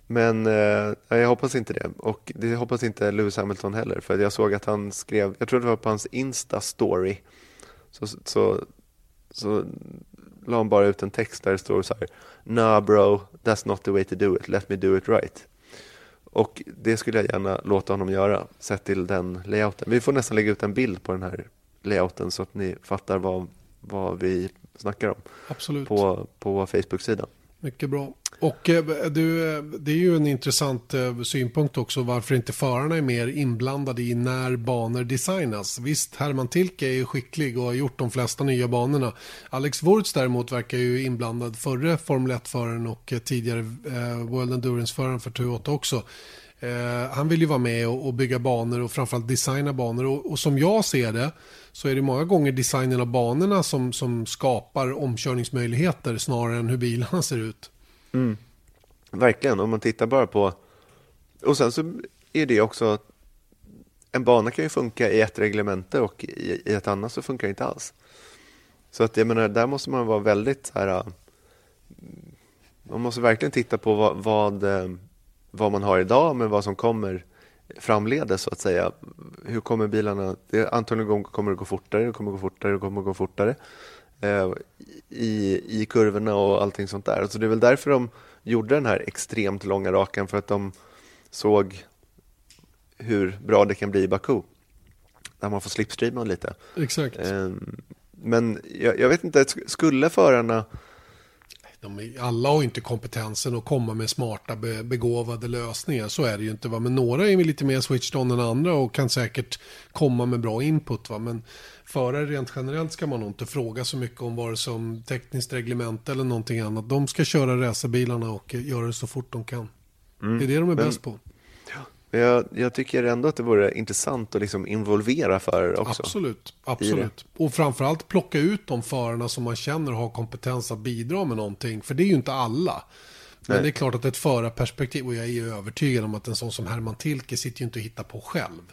Men eh, jag hoppas inte det. Och det hoppas inte Lewis Hamilton heller. För jag såg att han skrev, jag tror det var på hans Insta-story. Så, så, så la han bara ut en text där det står så här. Nah bro, that's not the way to do it. Let me do it right. Och det skulle jag gärna låta honom göra, sett till den layouten. Vi får nästan lägga ut en bild på den här layouten så att ni fattar vad, vad vi snackar om. Absolut. På, på Facebook-sidan. Mycket bra. Och eh, du, eh, det är ju en intressant eh, synpunkt också varför inte förarna är mer inblandade i när banor designas. Visst, Herman Tilke är ju skicklig och har gjort de flesta nya banorna. Alex Wurz däremot verkar ju inblandad förre Formel 1-föraren och tidigare World Endurance-föraren för Toyota också. Eh, han vill ju vara med och, bygga banor och framförallt designa banor och, och som jag ser det så är det många gånger designen av banorna som, som skapar omkörningsmöjligheter snarare än hur bilarna ser ut. Mm. Verkligen, om man tittar bara på... Och sen så är det också... En bana kan ju funka i ett reglemente och i, i ett annat så funkar det inte alls. Så att jag menar, där måste man vara väldigt så här... Äh, man måste verkligen titta på vad, vad, eh, vad man har idag men vad som kommer framledes så att säga. Hur kommer bilarna, det antagligen kommer det gå fortare, det kommer gå fortare, det kommer gå fortare eh, i, i kurvorna och allting sånt där. Så det är väl därför de gjorde den här extremt långa rakan för att de såg hur bra det kan bli i Baku. Där man får slipstreama lite. Exakt. Eh, men jag, jag vet inte, skulle förarna de, alla har inte kompetensen att komma med smarta begåvade lösningar. Så är det ju inte. Va? Men några är lite mer switched on än andra och kan säkert komma med bra input. Va? Men förare rent generellt ska man nog inte fråga så mycket om vare sig om tekniskt reglement eller någonting annat. De ska köra racerbilarna och göra det så fort de kan. Mm. Det är det de är bäst på. Jag, jag, tycker ändå att det vore intressant att liksom involvera förare också. Absolut, absolut. Och framförallt plocka ut de förarna som man känner har kompetens att bidra med någonting. För det är ju inte alla. Men Nej. det är klart att ett förarperspektiv, och jag är ju övertygad om att en sån som Herman Tilke sitter ju inte och hittar på själv.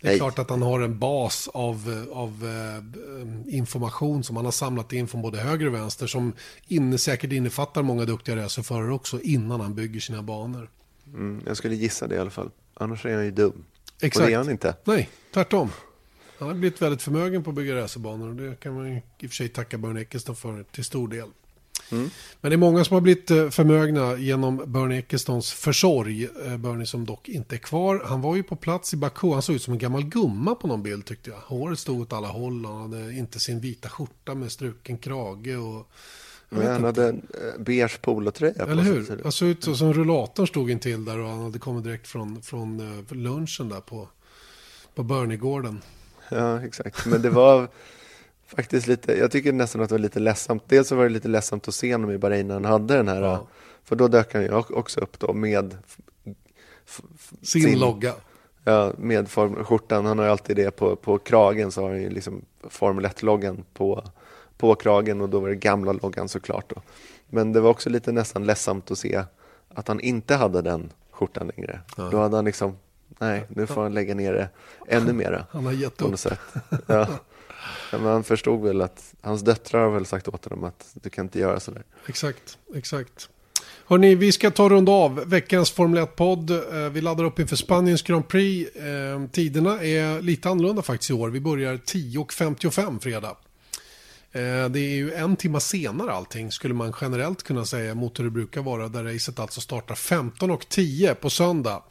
Det är Nej. klart att han har en bas av, av eh, information som han har samlat in från både höger och vänster som inne, säkert innefattar många duktiga racerförare också innan han bygger sina banor. Mm, jag skulle gissa det i alla fall. Annars är han ju dum. Exakt. Och det är han inte. Nej, tvärtom. Han har blivit väldigt förmögen på att bygga racerbanor och det kan man i och för sig tacka Börne Eckeston för till stor del. Mm. Men det är många som har blivit eh, förmögna genom Bernie Ecclestons försorg. Eh, Bernie som dock inte är kvar. Han var ju på plats i Baku. Han såg ut som en gammal gumma på någon bild tyckte jag. Håret stod åt alla håll. Han hade inte sin vita skjorta med struken krage. Och men han hade en eh, beige polotröja Eller hur? Han såg ut som rullatorn stod in till där och han hade kommit direkt från, från uh, lunchen där på, på Börnegården. Ja, exakt. Men det var faktiskt lite, jag tycker nästan att det var lite ledsamt. Dels så var det lite ledsamt att se honom i Bahrain när han hade den här, ja. för då dök han ju också upp då med sin, sin logga. Ja, med form, skjortan. Han har ju alltid det på, på kragen så har han ju liksom Formel 1-loggan på på kragen och då var det gamla loggan såklart. Då. Men det var också lite nästan ledsamt att se att han inte hade den skjortan längre. Ja. Då hade han liksom, nej, nu får han lägga ner det ännu mera. Han har gett upp. Ja. men han förstod väl att hans döttrar har väl sagt åt honom att du kan inte göra sådär. Exakt, exakt. Hörrni, vi ska ta runda av veckans Formel 1-podd. Eh, vi laddar upp inför Spaniens Grand Prix. Eh, tiderna är lite annorlunda faktiskt i år. Vi börjar 10.55 fredag. Eh, det är ju en timme senare allting skulle man generellt kunna säga mot hur det brukar vara där racet alltså startar 15.10 på söndag.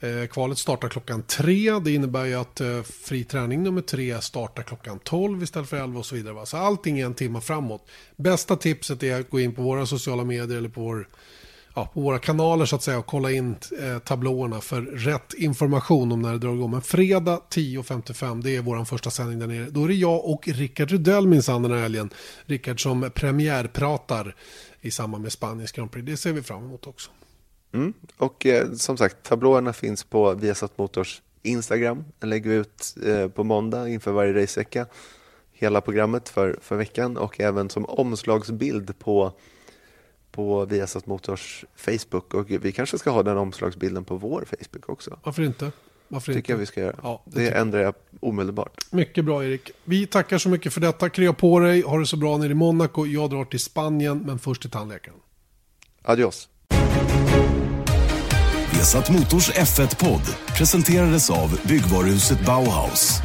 Eh, kvalet startar klockan 3. Det innebär ju att eh, fri träning nummer 3 startar klockan 12 istället för 11 och så vidare. Så allting är en timme framåt. Bästa tipset är att gå in på våra sociala medier eller på vår ja, på våra kanaler så att säga och kolla in eh, tablåerna för rätt information om när det drar igång. Men fredag 10.55 det är vår första sändning där nere. Då är det jag och Rickard Rudell minsann den här helgen. Rickard som premiärpratar i samband med Spaniens Grand Prix. Det ser vi fram emot också. Mm. Och eh, som sagt, tablåerna finns på Viasat Motors Instagram. Den lägger vi ut eh, på måndag inför varje racevecka. hela programmet för, för veckan och även som omslagsbild på, på Viasat Motors Facebook. Och vi kanske ska ha den omslagsbilden på vår Facebook också. Varför inte? Varför tycker inte? jag vi ska göra. Ja, det det ändrar jag omedelbart. Mycket bra Erik. Vi tackar så mycket för detta. Krya på dig, ha det så bra nere i Monaco. Jag drar till Spanien, men först till tandläkaren. Adios. Vesat Motors F1-podd presenterades av byggvaruhuset Bauhaus.